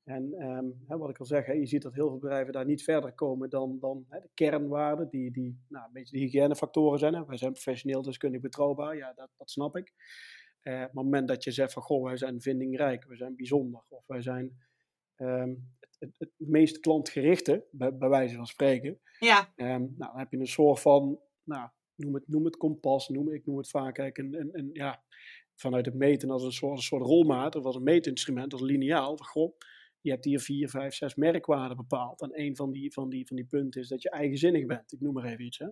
En ehm, hè, wat ik al zeg, hè, je ziet dat heel veel bedrijven daar niet verder komen dan, dan hè, de kernwaarden, die, die nou, een beetje de hygiënefactoren zijn. Hè. Wij zijn professioneel, deskundig, betrouwbaar, ja, dat, dat snap ik. Maar op het moment dat je zegt van, goh, wij zijn vindingrijk, we zijn bijzonder, of wij zijn ehm, het, het, het meest klantgerichte, bij, bij wijze van spreken, Ja, Ehm, nou, dan heb je een soort van, nou, noem het, noem het kompas, noem, ik noem het vaak eigenlijk een, een, een, ja, vanuit het meten als een soort, een soort rolmaat of als een meetinstrument, als lineaal. Van, goh, je hebt hier vier, vijf, zes merkwaarden bepaald. En een van die, van die, van die punten is dat je eigenzinnig bent. Ik noem maar even iets. Hè.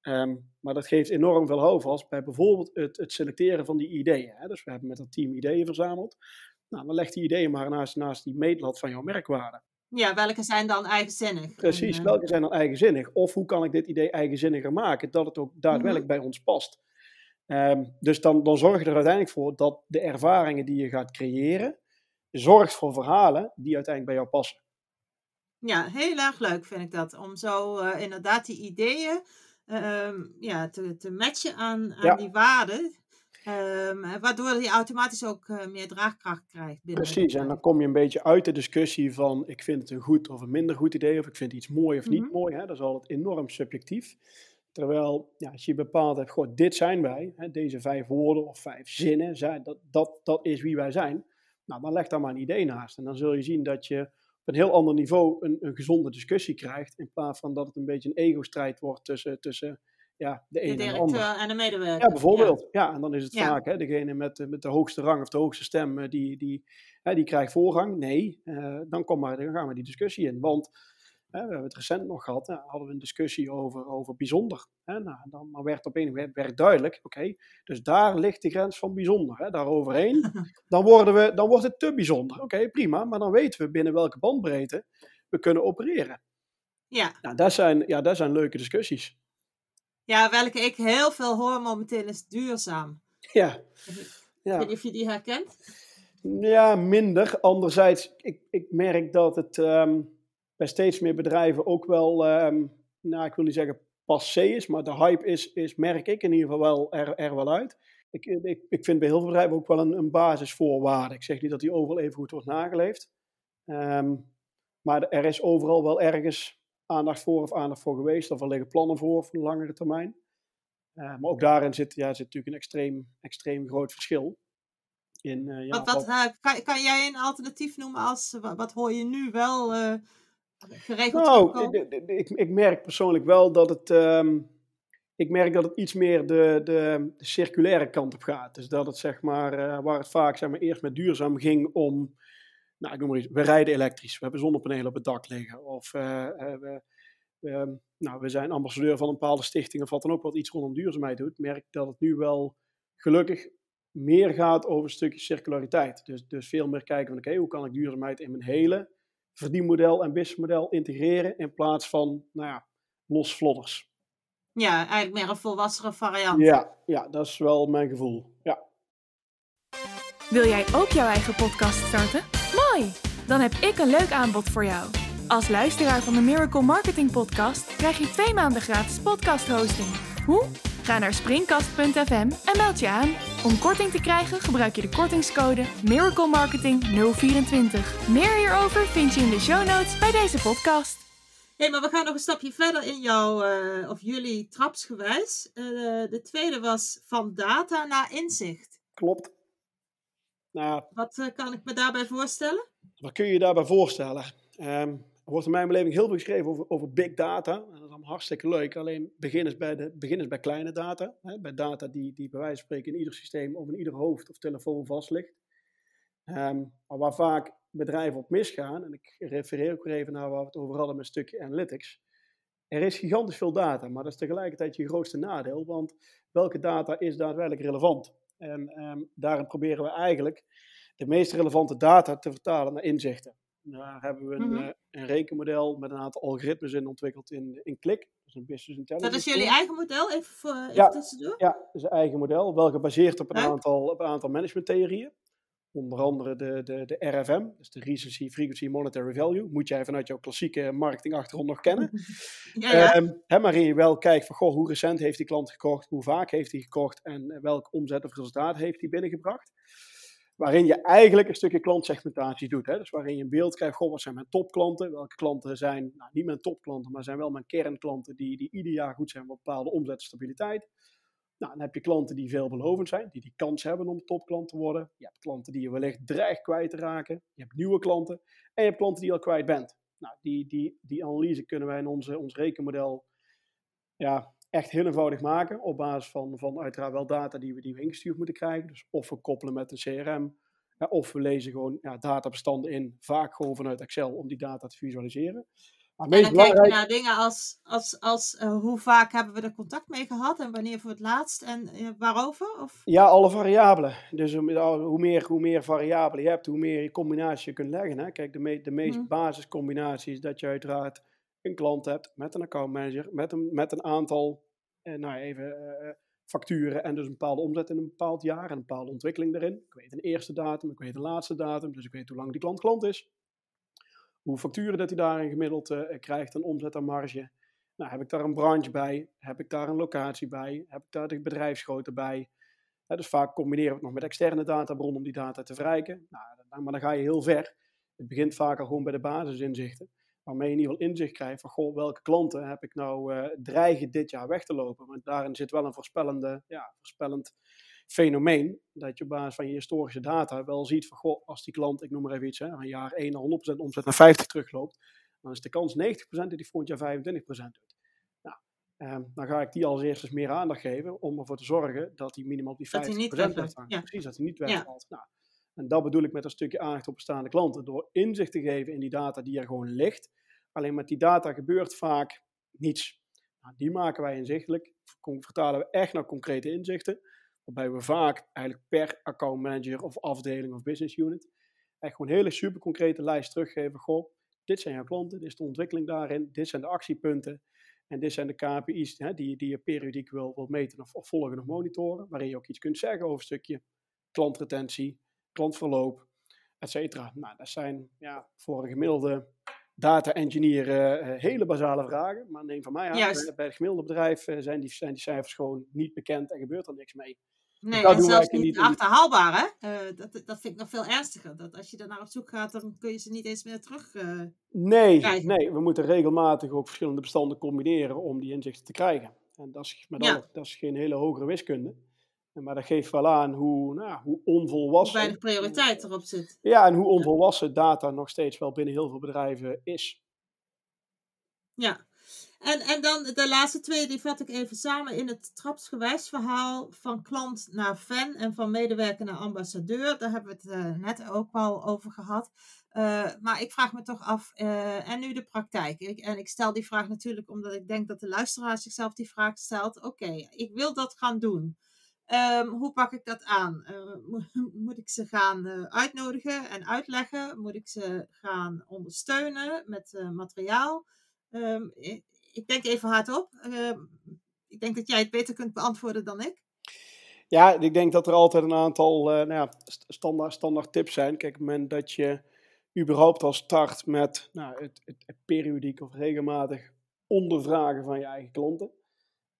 Ehm, maar dat geeft enorm veel houvast bij bijvoorbeeld het, het selecteren van die ideeën. Hè. Dus we hebben met dat team ideeën verzameld. Nou, dan leg die ideeën maar naast, naast die meetlat van jouw merkwaarde. ja, welke zijn dan eigenzinnig? Precies, En, eh, welke zijn dan eigenzinnig? Of hoe kan ik dit idee eigenzinniger maken, dat het ook daadwerkelijk bij ons past? Ehm, dus dan, dan zorg je er uiteindelijk voor dat de ervaringen die je gaat creëren, zorgt voor verhalen die uiteindelijk bij jou passen. Ja, heel erg leuk vind ik dat. Om zo eh, inderdaad die ideeën ehm, ja, te, te matchen aan, aan Ja. die waarden. Ehm, waardoor je automatisch ook eh, meer draagkracht krijgt. Binnen Precies, en dan kom je een beetje uit de discussie van ik vind het een goed of een minder goed idee, of ik vind iets mooi of niet Mhm. mooi. Hè? Dat is altijd enorm subjectief. Terwijl ja, als je bepaald hebt, goh, dit zijn wij, hè, deze vijf woorden of vijf zinnen, zijn, dat, dat, dat is wie wij zijn. Nou, dan leg daar maar een idee naast. En dan zul je zien dat je op een heel ander niveau een, een gezonde discussie krijgt, in plaats van dat het een beetje een ego-strijd wordt tussen, tussen ja, de De een en de ander. directeur en de medewerker. Ja, bijvoorbeeld. Ja, en dan is het Ja. vaak hè, degene met, de- met de hoogste rang of de hoogste stem, eh, die, die, hè, die krijgt voorrang. Nee, eh, dan, kom maar, dan gaan we die discussie in. Want we hebben het recent nog gehad, hè, hadden we een discussie over, over bijzonder. Hè, nou, dan, dan werd op een gegeven moment duidelijk, oké, dus daar ligt de grens van bijzonder. Hè, daar overheen, dan, worden we, dan wordt het te bijzonder. Oké, prima, maar dan weten we binnen welke bandbreedte we kunnen opereren. Ja. Nou, dat zijn, ja, dat zijn leuke discussies. ja, welke ik heel veel hoor momenteel is duurzaam. Ja. Ik ja. weet niet of je die herkent. Ja, minder. Anderzijds, ik, ik merk dat het ehm, bij steeds meer bedrijven ook wel, ehm, nou ik wil niet zeggen passé is, maar de hype is, is merk ik in ieder geval wel er, er wel uit. Ik, ik, ik vind bij heel veel bedrijven ook wel een, een basisvoorwaarde. Ik zeg niet dat die overal even goed wordt nageleefd. Ehm, maar er is overal wel ergens aandacht voor of aandacht voor geweest. Of er liggen plannen voor voor de langere termijn. Eh, maar ook daarin zit, ja, zit natuurlijk een extreem, extreem groot verschil. In, eh, ja, wat, wat, wat- eh, kan, kan jij een alternatief noemen als, wat, wat hoor je nu wel eh, geregeld Nou, ik, ik, merk persoonlijk wel dat het, ehm, ik merk dat het iets meer de, de, de circulaire kant op gaat. Dus dat het zeg maar, eh, waar het vaak zeg maar, eerst met duurzaam ging om, nou ik noem maar iets, we rijden elektrisch, we hebben zonnepanelen op het dak liggen. Of eh, eh, we, we, nou, we zijn ambassadeur van een bepaalde stichting of wat dan ook wat iets rondom duurzaamheid doet. Merk dat het nu wel gelukkig meer gaat over een stukje circulariteit. Dus, dus veel meer kijken van oké, hoe kan ik duurzaamheid in mijn hele verdienmodel en businessmodel integreren in plaats van, nou ja, los vlodders. Ja, eigenlijk meer een volwassene variant. Ja, ja, dat is wel mijn gevoel. Ja. Wil jij ook jouw eigen podcast starten? Mooi! Dan heb ik een leuk aanbod voor jou. Als luisteraar van de Miracle Marketing Podcast krijg je twee maanden gratis podcast hosting. Hoe? Ga naar springkast.fm en meld je aan. Om korting te krijgen gebruik je de kortingscode Miracle Marketing 024. Meer hierover vind je in de show notes bij deze podcast. Hé, maar we gaan nog een stapje verder in jouw, eh, of jullie trapsgewijs. Eh, de tweede was van data naar inzicht. Klopt. Nou, Wat eh, kan ik me daarbij voorstellen? wat kun je je daarbij voorstellen? Ehm, er wordt in mijn beleving heel veel geschreven over, over big data. Hartstikke leuk. Alleen begin eens bij, de, begin eens bij kleine data. Hè, bij data die, die bij wijze van spreken in ieder systeem of in ieder hoofd of telefoon vast ligt. Ehm, maar waar vaak bedrijven op misgaan, en ik refereer ook weer even naar waar we het over hadden met een stukje analytics. Er is gigantisch veel data, maar dat is tegelijkertijd je grootste nadeel, want welke data is daadwerkelijk relevant? En ehm, daarin proberen we eigenlijk de meest relevante data te vertalen naar inzichten. Daar hebben we een, Mhm. eh, een rekenmodel met een aantal algoritmes in ontwikkeld in, in Click. Dus een business intelligence Dat is jullie eigen model, even, voor, even Ja. tussendoor. Ja, dat is een eigen model, wel gebaseerd op een aantal, op een aantal managementtheorieën. Onder andere de, de, de RFM, dus de Recency Frequency Monetary Value. Moet jij vanuit jouw klassieke marketingachtergrond nog kennen. Ja, ja. Ehm, hè, waarin je wel kijkt van, goh, hoe recent heeft die klant gekocht, hoe vaak heeft hij gekocht en eh, welk omzet of resultaat heeft hij binnengebracht. Waarin je eigenlijk een stukje klantsegmentatie doet. Hè? Dus waarin je een beeld krijgt, goh, wat zijn mijn topklanten? Welke klanten zijn, nou, niet mijn topklanten, maar zijn wel mijn kernklanten die, die ieder jaar goed zijn op bepaalde omzetstabiliteit. Nou, dan heb je klanten die veelbelovend zijn, die die kans hebben om topklant te worden. Je hebt klanten die je wellicht dreigt kwijt te raken. Je hebt nieuwe klanten. En je hebt klanten die je al kwijt bent. Nou, die, die, die analyse kunnen wij in onze, ons rekenmodel ja, echt heel eenvoudig maken. Op basis van, van uiteraard wel data die we, die we ingestuurd moeten krijgen. Dus of we koppelen met een CRM. Ja, of we lezen gewoon ja, databestanden in, vaak gewoon vanuit Excel, om die data te visualiseren. Maar En dan kijk je naar dingen als, als, als eh, hoe vaak hebben we er contact mee gehad en wanneer voor het laatst en eh, waarover? Of? Ja, alle variabelen. Dus hoe meer- hoe meer, hoe meer variabelen je hebt, hoe meer je combinatie je kunt leggen. Hè. Kijk, de, me- de meest Mhm. basiscombinatie is dat je uiteraard een klant hebt met een accountmanager, met een, met een aantal, eh, nou even, eh, facturen en dus een bepaalde omzet in een bepaald jaar en een bepaalde ontwikkeling daarin. Ik weet een eerste datum, ik weet een laatste datum, dus ik weet hoe lang die klant klant is. Hoe facturen dat hij daarin gemiddeld eh, krijgt, een omzet en marge. Nou, heb ik daar een branche bij? Heb ik daar een locatie bij? Heb ik daar de bedrijfsgrootte bij? Dus vaak combineren we het nog met externe databronnen om die data te verrijken. Nou, maar dan ga je heel ver. Het begint vaak al gewoon bij de basisinzichten. Waarmee je in ieder geval inzicht krijgt van, goh, welke klanten heb ik nou eh, dreigen dit jaar weg te lopen? Want daarin zit wel een voorspellende, ja, voorspellend fenomeen. Dat je op basis van je historische data wel ziet van, goh, als die klant, ik noem maar even iets, hè, van jaar 1 naar 100% omzet naar 50 terugloopt, dan is de kans 90% dat die volgend jaar 25% doet. Nou, ehm, dan ga ik die als eerste meer aandacht geven om ervoor te zorgen dat hij minimaal die Dat hij 50% niet blijft ja. Precies, dat hij niet Ja. wegvalt. Nou, en dat bedoel ik met een stukje aandacht op bestaande klanten. Door inzicht te geven in die data die er gewoon ligt. Alleen met die data gebeurt vaak niets. Nou, die maken wij inzichtelijk. Vertalen we echt naar concrete inzichten. Waarbij we vaak eigenlijk per accountmanager of afdeling of business unit. Echt gewoon een hele super concrete lijst teruggeven. Goh, dit zijn jouw klanten, dit is de ontwikkeling daarin, dit zijn de actiepunten. En dit zijn de KPI's hè, die, die je periodiek wil, wil meten of, of volgen of monitoren. Waarin je ook iets kunt zeggen over een stukje klantretentie, klantverloop, et cetera. Nou, dat zijn ja, voor een gemiddelde data engineer eh, eh, hele basale vragen. Maar neem van mij aan, Juist. bij, het gemiddelde bedrijf eh, zijn, die, zijn die cijfers gewoon niet bekend en gebeurt er niks mee. Nee, dat en wij zelfs niet niet achterhaalbaar, hè? Dat, dat vind ik nog veel ernstiger. Dat als je daar naar op zoek gaat, dan kun je ze niet eens meer terug... Nee, krijgen. nee, we moeten regelmatig ook verschillende bestanden combineren om die inzichten te krijgen. En dat is, met Ja. dat is geen hele hogere wiskunde. Maar dat geeft wel aan hoe, nou, hoe hoe onvolwassen. weinig prioriteit erop zit. Ja, en hoe onvolwassen data nog steeds wel binnen heel veel bedrijven is. Ja. En, en dan de laatste twee, die vat ik even samen in het trapsgewijs verhaal van klant naar fan en van medewerker naar ambassadeur. Daar hebben we het uh, net ook al over gehad. Uh, maar ik vraag me toch af, uh, en nu de praktijk. Ik, en ik stel die vraag natuurlijk omdat ik denk dat de luisteraar zichzelf die vraag stelt. Oké, okay, ik wil dat gaan doen. Um, hoe pak ik dat aan? Uh, moet ik ze gaan uh, uitnodigen en uitleggen? Moet ik ze gaan ondersteunen met uh, materiaal? Um, ik, denk even hardop. ik denk dat jij het beter kunt beantwoorden dan ik. Ja, ik denk dat er altijd een aantal nou ja, standaard, standaard tips zijn. Kijk, op het moment dat je überhaupt al start met nou, het, het, het periodiek of regelmatig ondervragen van je eigen klanten.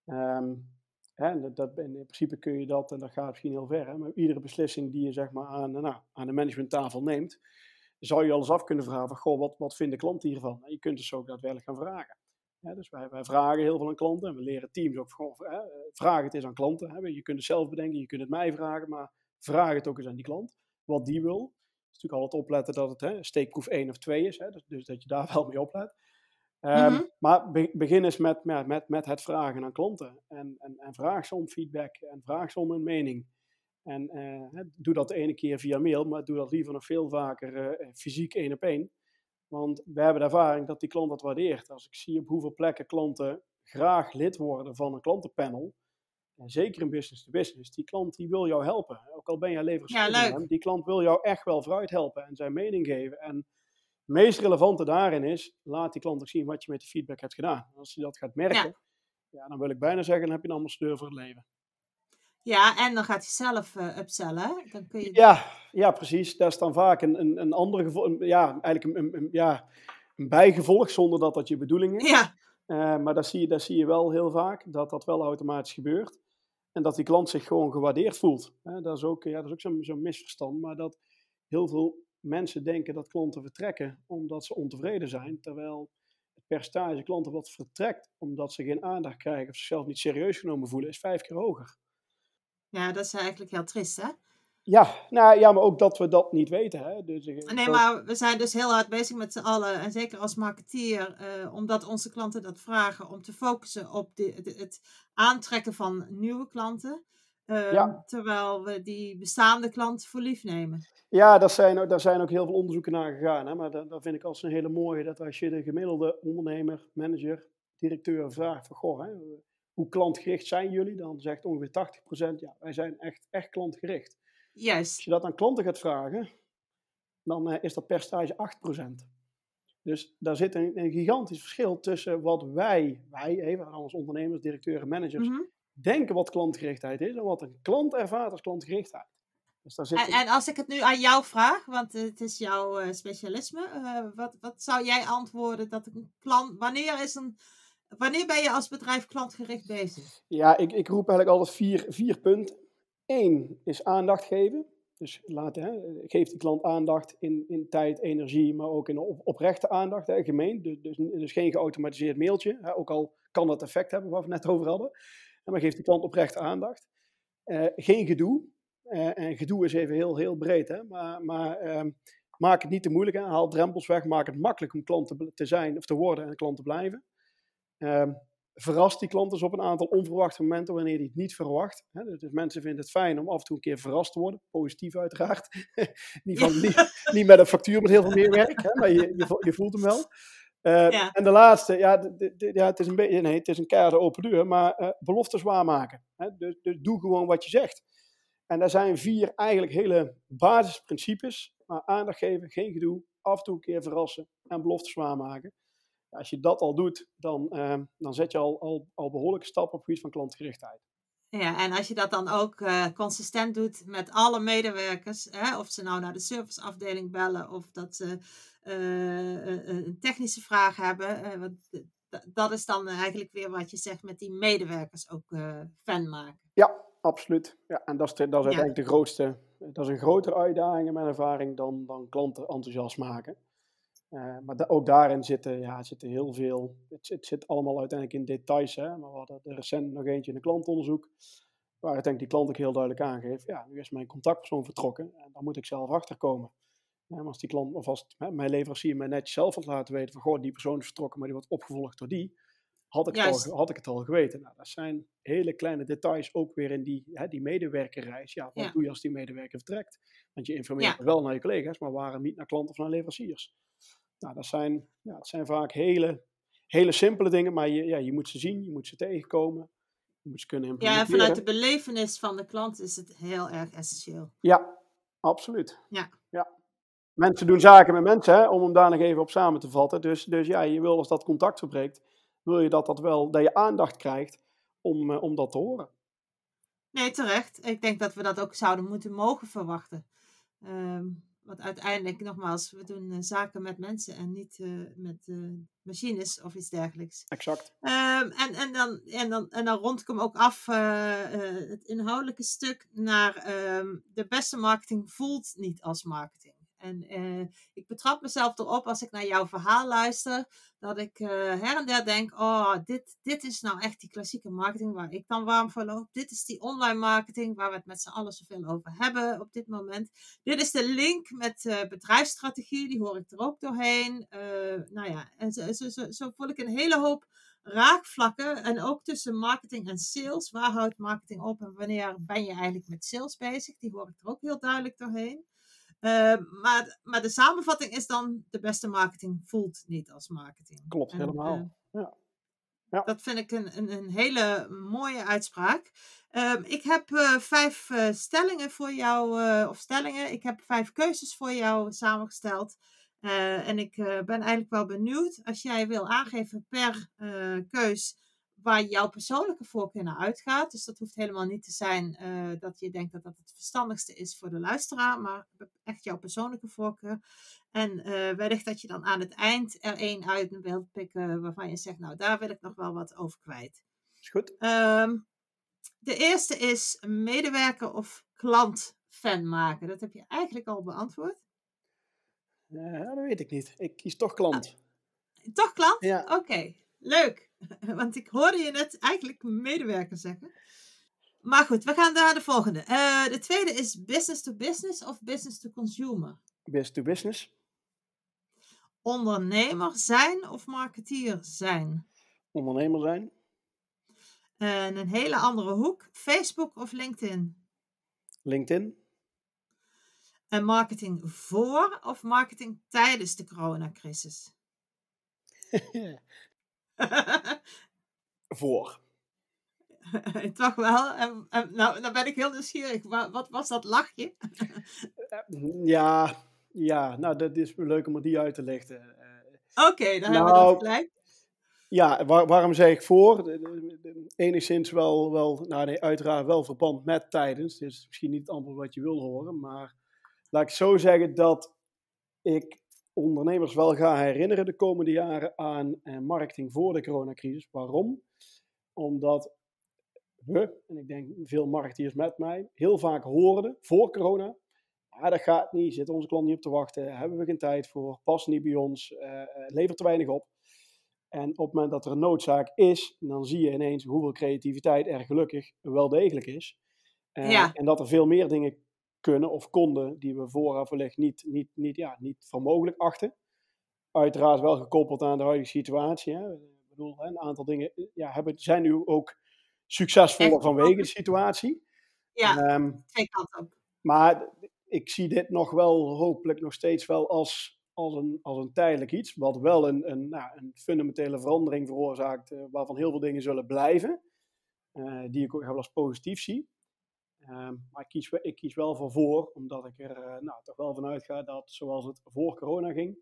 Um, Hè, dat, in principe kun je dat, en dat gaat misschien heel ver, hè, maar iedere beslissing die je zeg maar, aan, nou, aan de managementtafel neemt, zou je alles af kunnen vragen goh, wat, wat vindt de klant hiervan? En je kunt dus ook daadwerkelijk gaan vragen. dus wij, wij vragen heel veel aan klanten en we leren teams ook, goh, hè, vraag het eens aan klanten. Hè. Je kunt het zelf bedenken, je kunt het mij vragen, maar vraag het ook eens aan die klant, wat die wil. Het is natuurlijk altijd opletten dat het hè, steekproef 1 of 2 is, hè, dus, dus dat je daar wel mee oplet. Um, mm-hmm. Maar be begin eens met, met, met, met het vragen aan klanten. En, en, en vraag ze om feedback en vraag ze om een mening. En uh, doe dat de ene keer via mail, maar doe dat liever nog veel vaker uh, fysiek één op één. Want we hebben de ervaring dat die klant dat waardeert. Als ik zie op hoeveel plekken klanten graag lid worden van een klantenpanel, en zeker in business to business, die klant die wil jou helpen. Ook al ben jij leverancier, ja, die klant wil jou echt wel vooruit helpen en zijn mening geven. En meest relevante daarin is, laat die klant ook zien wat je met de feedback hebt gedaan. Als je dat gaat merken, ja. dan wil ik bijna zeggen, dan heb je een ambassadeur voor het leven. Ja, en dan gaat hij zelf uh, upsellen. Dan kun je... ja, ja, precies. Dat is dan vaak een, een, een ander gevolg, ja, eigenlijk een, een, ja, een bijgevolg zonder dat dat je bedoeling is. Ja. Uh, maar dat zie, je, dat zie je wel heel vaak, dat dat wel automatisch gebeurt. En dat die klant zich gewoon gewaardeerd voelt. Uh, dat is ook, ja, dat is ook zo'n zo misverstand, maar dat heel veel mensen denken dat klanten vertrekken omdat ze ontevreden zijn, terwijl het percentage klanten wat vertrekt omdat ze geen aandacht krijgen of zichzelf niet serieus genomen voelen, is vijf keer hoger. Ja, dat is eigenlijk heel trist, hè? Ja, nou, ja, maar ook dat we dat niet weten. Hè? Dus, nee, maar we zijn dus heel hard bezig met z'n allen, en zeker als marketeer, uh, omdat onze klanten dat vragen, om te focussen op de, het aantrekken van nieuwe klanten. Uh, Terwijl we die bestaande klanten voor lief nemen. Ja, daar zijn, daar zijn ook heel veel onderzoeken naar gegaan. Hè? Maar dat, dat vind ik als een hele mooie. Dat als je de gemiddelde ondernemer, manager, directeur vraagt van... Goh, hè, hoe klantgericht zijn jullie? Dan zegt ongeveer 80% ja, wij zijn echt, echt klantgericht. Juist. Als je dat aan klanten gaat vragen, dan uh, is dat percentage 8%. Dus daar zit een, een, gigantisch verschil tussen wat wij, wij even als ondernemers, directeuren, managers, mm -hmm. Denken wat klantgerichtheid is en wat een klant ervaart als klantgerichtheid. Dus zit en, en, als ik het nu aan jou vraag, want het is jouw uh, specialisme, uh, wat, wat zou jij antwoorden dat een klant, wanneer is een, wanneer ben je als bedrijf klantgericht bezig? Ja, ik, ik roep eigenlijk altijd vier, vier punten. Eén is aandacht geven. Dus laat, hè, geef die klant aandacht in, in tijd, energie, maar ook in op, oprechte aandacht, hè, gemeen. Dus, dus, dus, geen geautomatiseerd mailtje, hè, ook al kan dat effect hebben waar we het net over hadden. Maar geef die klant oprechte aandacht. Uh, geen gedoe, uh, en gedoe is even heel, heel breed, hè? maar, maar uh, maak het niet te moeilijk. Hè? Haal drempels weg, maak het makkelijk om klant te, te zijn of te worden en klant te blijven. Verrast die klant dus op een aantal onverwachte momenten wanneer hij het niet verwacht. Hè? Dus, dus mensen vinden het fijn om af en toe een keer verrast te worden, positief uiteraard. niet, van, niet, niet, met een factuur met heel veel meer werk, hè? maar je, je, je, voelt hem wel. Uh, ja. En de laatste, ja, de, de, ja, het is een beetje, nee, het is een keiharde open deur, maar uh, beloftes waarmaken. Hè? Dus, dus doe gewoon wat je zegt. En daar zijn vier eigenlijk hele basisprincipes. Maar aandacht geven, geen gedoe, af en toe een keer verrassen en beloftes waarmaken. Als je dat al doet, dan, uh, dan zet je al, al, al behoorlijke stappen op het gebied van klantgerichtheid. Ja, en als je dat dan ook uh, consistent doet met alle medewerkers, hè, of ze nou naar de serviceafdeling bellen of dat ze uh, een technische vraag hebben, want dat is dan eigenlijk weer wat je zegt met die medewerkers ook fan maken. Ja, absoluut. Ja, en dat is, dat is uiteindelijk de grootste, dat is een grotere uitdaging in mijn ervaring dan, dan klanten enthousiast maken. Uh, maar ook daarin zitten, ja, zitten heel veel, het, het, zit allemaal uiteindelijk in details. Hè? Maar we hadden er recent nog eentje in een klantonderzoek, waar ik denk die klant ook heel duidelijk aangeeft, ja, nu is mijn contactpersoon vertrokken en dan moet ik zelf achterkomen. Ja, maar als die klant, of als mijn leverancier mij netjes zelf had laten weten van, goh, die persoon is vertrokken, maar die wordt opgevolgd door die, had ik, het al, had ik het al geweten. Nou, dat zijn hele kleine details ook weer in die, hè, die medewerkerreis. Ja, wat Ja. doe je als die medewerker vertrekt? Want je informeert Ja. wel naar je collega's, maar waarom niet naar klanten of naar leveranciers? Nou, dat zijn, ja, het zijn vaak hele, hele simpele dingen, maar je, ja, je moet ze zien, je moet ze tegenkomen. Je moet ze kunnen Ja, en implementeren. vanuit de belevenis van de klant is het heel erg essentieel. Ja, absoluut. Ja. ja. Mensen doen zaken met mensen, hè, om hem daar nog even op samen te vatten. Dus, dus ja, je wil als dat contact verbreekt, wil je dat, dat wel, dat je aandacht krijgt om, eh, om dat te horen. Nee, terecht. Ik denk dat we dat ook zouden moeten mogen verwachten. Ehm, want uiteindelijk, nogmaals, we doen eh, zaken met mensen en niet eh, met eh, machines of iets dergelijks. Exact. Ehm, en, en, dan, en, dan, en dan rond ik hem ook af, het inhoudelijke stuk, naar ehm, de beste marketing voelt niet als marketing. En eh, ik betrap mezelf erop als ik naar jouw verhaal luister, dat ik eh, her en der denk, oh, dit, dit is nou echt die klassieke marketing waar ik dan warm voor loop. Dit is die online marketing waar we het met z'n allen zoveel over hebben op dit moment. Dit is de link met eh, bedrijfsstrategie, die hoor ik er ook doorheen. Nou ja, en zo, zo, zo, zo voel ik een hele hoop raakvlakken. En ook tussen marketing en sales. Waar houdt marketing op en wanneer ben je eigenlijk met sales bezig? Die hoor ik er ook heel duidelijk doorheen. Eh, maar, maar de samenvatting is dan: de beste marketing voelt niet als marketing. Klopt, En, helemaal. eh, Ja. Ja. Dat vind ik een, een, een hele mooie uitspraak. Ehm, ik heb eh, vijf stellingen voor jou, of stellingen. Ik heb vijf keuzes voor jou samengesteld. En ik ben eigenlijk wel benieuwd als jij wil aangeven per keus waar jouw persoonlijke voorkeur naar uitgaat. Dus dat hoeft helemaal niet te zijn eh, dat je denkt dat dat het verstandigste is voor de luisteraar, maar echt jouw persoonlijke voorkeur. En eh wellicht dat je dan aan het eind er één uit wilt pikken waarvan je zegt, nou daar wil ik nog wel wat over kwijt. Is goed. Ehm, de eerste is medewerker of klant fan maken. Dat heb je eigenlijk al beantwoord. Dat weet ik niet. Ik kies toch klant. Toch klant? Ja. Oké, leuk. Want ik hoorde je net eigenlijk medewerker zeggen. Maar goed, we gaan naar de volgende. Eh, de tweede is business to business of business to consumer. Business to business. Ondernemer zijn of marketeer zijn. Ondernemer zijn. En een hele andere hoek. Facebook of LinkedIn. LinkedIn. En marketing voor of marketing tijdens de coronacrisis? Voor. Toch wel. En, en, nou, dan ben ik heel nieuwsgierig. Wa- Wat, was dat lachje? Ja, ja, nou dat is leuk om die uit te lichten. Eh, Oké, dan hebben we Nou, dat gelijk. Ja, waar- waarom zeg ik voor? Enigszins wel, wel, nou nee, uiteraard wel verband met tijdens. Dus misschien niet het antwoord wat je wil horen. Maar laat ik zo zeggen dat ik ondernemers wel ga herinneren de komende jaren aan eh, marketing voor de coronacrisis. Waarom? Omdat we, en ik denk veel marketeers met mij, heel vaak hoorden voor corona. Ja, dat gaat niet, zit onze klant niet op te wachten, hebben we geen tijd voor, past niet bij ons, eh, eh, levert te weinig op. En op het moment dat er een noodzaak is, dan zie je ineens hoeveel creativiteit er gelukkig wel degelijk is. Ja. En dat er veel meer dingen kunnen of konden die we vooraf wellicht niet, niet, niet, ja, niet voor mogelijk achten. Uiteraard wel gekoppeld aan de huidige situatie. Hè. Ik bedoel, een aantal dingen eh, ja, hebben, zijn nu ook succesvoller Echt vanwege de focus. situatie. Ja, Ehm, twee kanten maar ik zie dit nog wel, hopelijk nog steeds wel als, als, een, als een tijdelijk iets. Wat wel een, een, nou, een fundamentele verandering veroorzaakt, eh, waarvan heel veel dingen zullen blijven. eh, die ik ook wel als positief zie. Ehm, maar ik kies, ik wel voor voor, omdat ik er eh, nou, toch wel van uitga dat zoals het voor corona ging,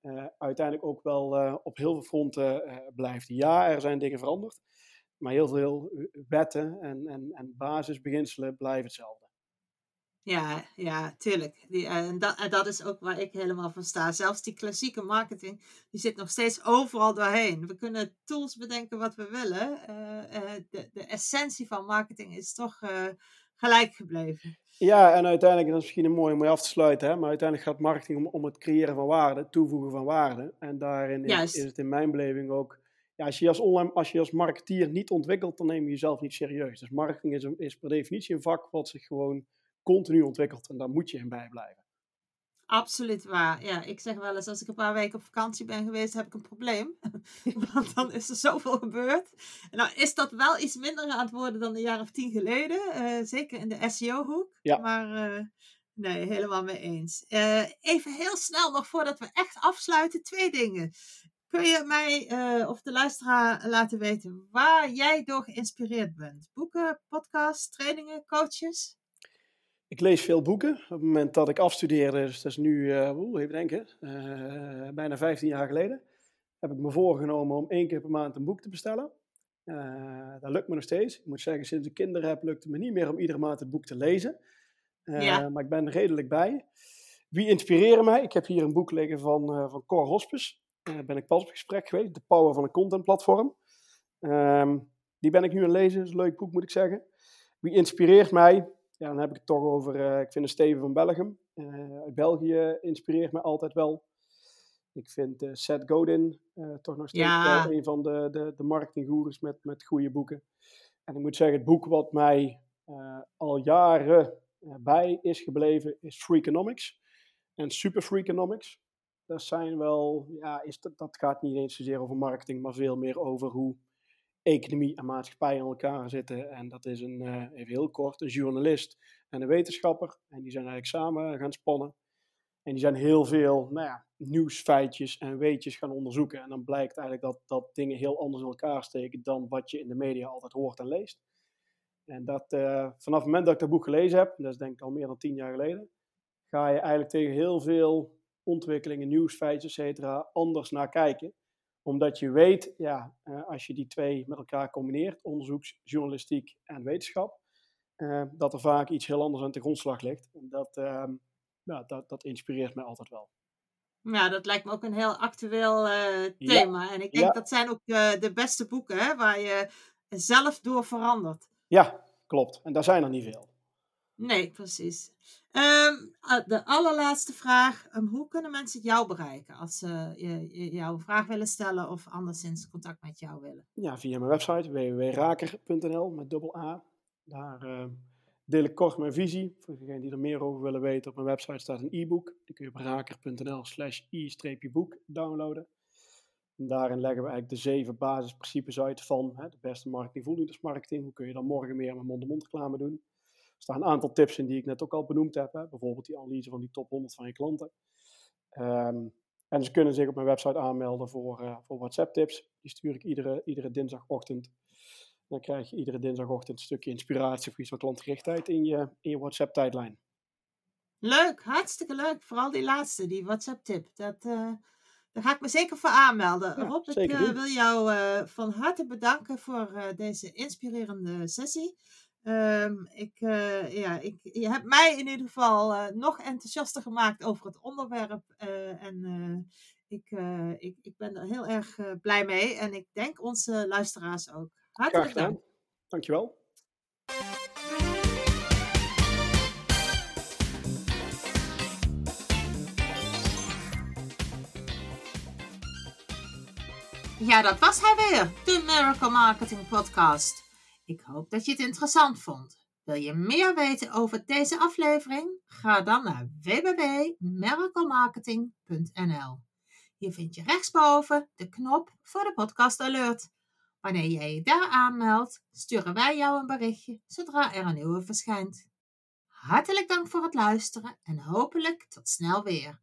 eh, uiteindelijk ook wel eh, op heel veel fronten blijft. Ja, er zijn dingen veranderd, maar heel veel wetten en, en, en basisbeginselen blijven hetzelfde. Ja, ja, tuurlijk. Die, en, dat, en dat is ook waar ik helemaal van sta. Zelfs die klassieke marketing, die zit nog steeds overal doorheen. We kunnen tools bedenken wat we willen. de, de essentie van marketing is toch gelijk gebleven. Ja, en uiteindelijk, en dat is misschien een mooie om mee af te sluiten, hè, maar uiteindelijk gaat marketing om, om het creëren van waarde, toevoegen van waarde. En daarin is, het in mijn beleving ook, ja, als je als, online, als je als marketeer niet ontwikkelt, dan neem je jezelf niet serieus. Dus marketing is, een, is per definitie een vak wat zich gewoon continu ontwikkelt en daar moet je in bijblijven. Absoluut waar. Ja, ik zeg wel eens, als ik een paar weken op vakantie ben geweest, heb ik een probleem. Want dan is er zoveel gebeurd. Nou is dat wel iets minder aan het worden dan een jaar of tien geleden. eh, zeker in de SEO-hoek. Ja. Maar eh, nee, helemaal mee eens. Eh, even heel snel nog voordat we echt afsluiten, twee dingen. Kun je mij of de luisteraar laten weten waar jij door geïnspireerd bent? Boeken, podcasts, trainingen, coaches? Ik lees veel boeken. Op het moment dat ik afstudeerde, dus dat is nu, oeh, even denken, eh, bijna 15 jaar geleden, heb ik me voorgenomen om één keer per maand een boek te bestellen. Eh, dat lukt me nog steeds. Ik moet zeggen, sinds ik kinderen heb, lukt het me niet meer om iedere maand het boek te lezen. Ja. Maar ik ben er redelijk bij. Wie inspireren mij? Ik heb hier een boek liggen van, van Cor Hospes. Daar ben ik pas op gesprek geweest. De Power van een Content Platform. Ehm, die ben ik nu aan het lezen. Dat is een leuk boek, moet ik zeggen. Wie inspireert mij? Ja, dan heb ik het toch over, eh, ik vind de Steven van Belgium. Eh, uit België inspireert mij altijd wel. Ik vind eh, Seth Godin toch nog steeds Ja. een van de, de, de marketinggoeroes met, met goede boeken. En ik moet zeggen, het boek wat mij al jaren bij is gebleven, is Freakonomics. En Super Freakonomics. Dat zijn wel, ja, is dat, dat gaat niet eens zozeer over marketing, maar veel meer over hoe economie en maatschappij in elkaar zitten. En dat is een, eh, even heel kort, een journalist en een wetenschapper. En die zijn eigenlijk samen gaan spannen. En die zijn heel veel nou ja, nieuwsfeitjes en weetjes gaan onderzoeken. En dan blijkt eigenlijk dat, dat dingen heel anders in elkaar steken dan wat je in de media altijd hoort en leest. En dat, eh, vanaf het moment dat ik dat boek gelezen heb, dat is denk ik al meer dan tien jaar geleden, ga je eigenlijk tegen heel veel ontwikkelingen, nieuwsfeitjes, et cetera, anders naar kijken. Omdat je weet, ja, eh, als je die twee met elkaar combineert, onderzoeksjournalistiek en wetenschap, eh, dat er vaak iets heel anders aan de grondslag ligt. En dat, ehm, ja, dat, dat inspireert mij altijd wel. Ja, dat lijkt me ook een heel actueel eh, Ja, thema. En ik denk ja. dat zijn ook de beste boeken hè, waar je zelf door verandert. Ja, klopt. En daar zijn er niet veel. Nee, precies. Ehm, ah, de allerlaatste vraag. Ehm, hoe kunnen mensen jou bereiken als ze je- jou een vraag willen stellen of anderszins contact met jou willen? Ja, via mijn website www.raker.nl met dubbel A. Daar eh, deel ik kort mijn visie. Voor degenen die er meer over willen weten, op mijn website staat een e-book. Die kun je op raker.nl slash i-boek downloaden. En daarin leggen we eigenlijk de zeven basisprincipes uit van hè, de beste marketing, voldoendersmarketing. Hoe kun je dan morgen meer met mond-to-mond reclame doen? Er staan een aantal tips in die ik net ook al benoemd heb. Hè. Bijvoorbeeld die analyse van die top 100 van je klanten. Ehm, en ze kunnen zich op mijn website aanmelden voor, eh, voor WhatsApp-tips. Die stuur ik iedere, iedere dinsdagochtend. Dan krijg je iedere dinsdagochtend een stukje inspiratie voor iets van klantgerichtheid in je, in je WhatsApp-tijdlijn. Leuk, hartstikke leuk. Vooral die laatste, die WhatsApp-tip. Dat, eh, daar ga ik me zeker voor aanmelden. Ja, Rob, ik eh, wil jou van harte bedanken voor deze inspirerende sessie. Ehm, ik, eh, ja, ik, je hebt mij in ieder geval eh, nog enthousiaster gemaakt over het onderwerp. eh, en ik, ik, ik ben er heel erg blij mee. En ik denk onze luisteraars ook. Hartelijk dank. Dankjewel. Ja, dat was hij weer, de Miracle Marketing Podcast. Ik hoop dat je het interessant vond. Wil je meer weten over deze aflevering? Ga dan naar www.miraclemarketing.nl. Hier vind je rechtsboven de knop voor de podcast alert. Wanneer jij je daar aanmeldt, sturen wij jou een berichtje zodra er een nieuwe verschijnt. Hartelijk dank voor het luisteren en hopelijk tot snel weer.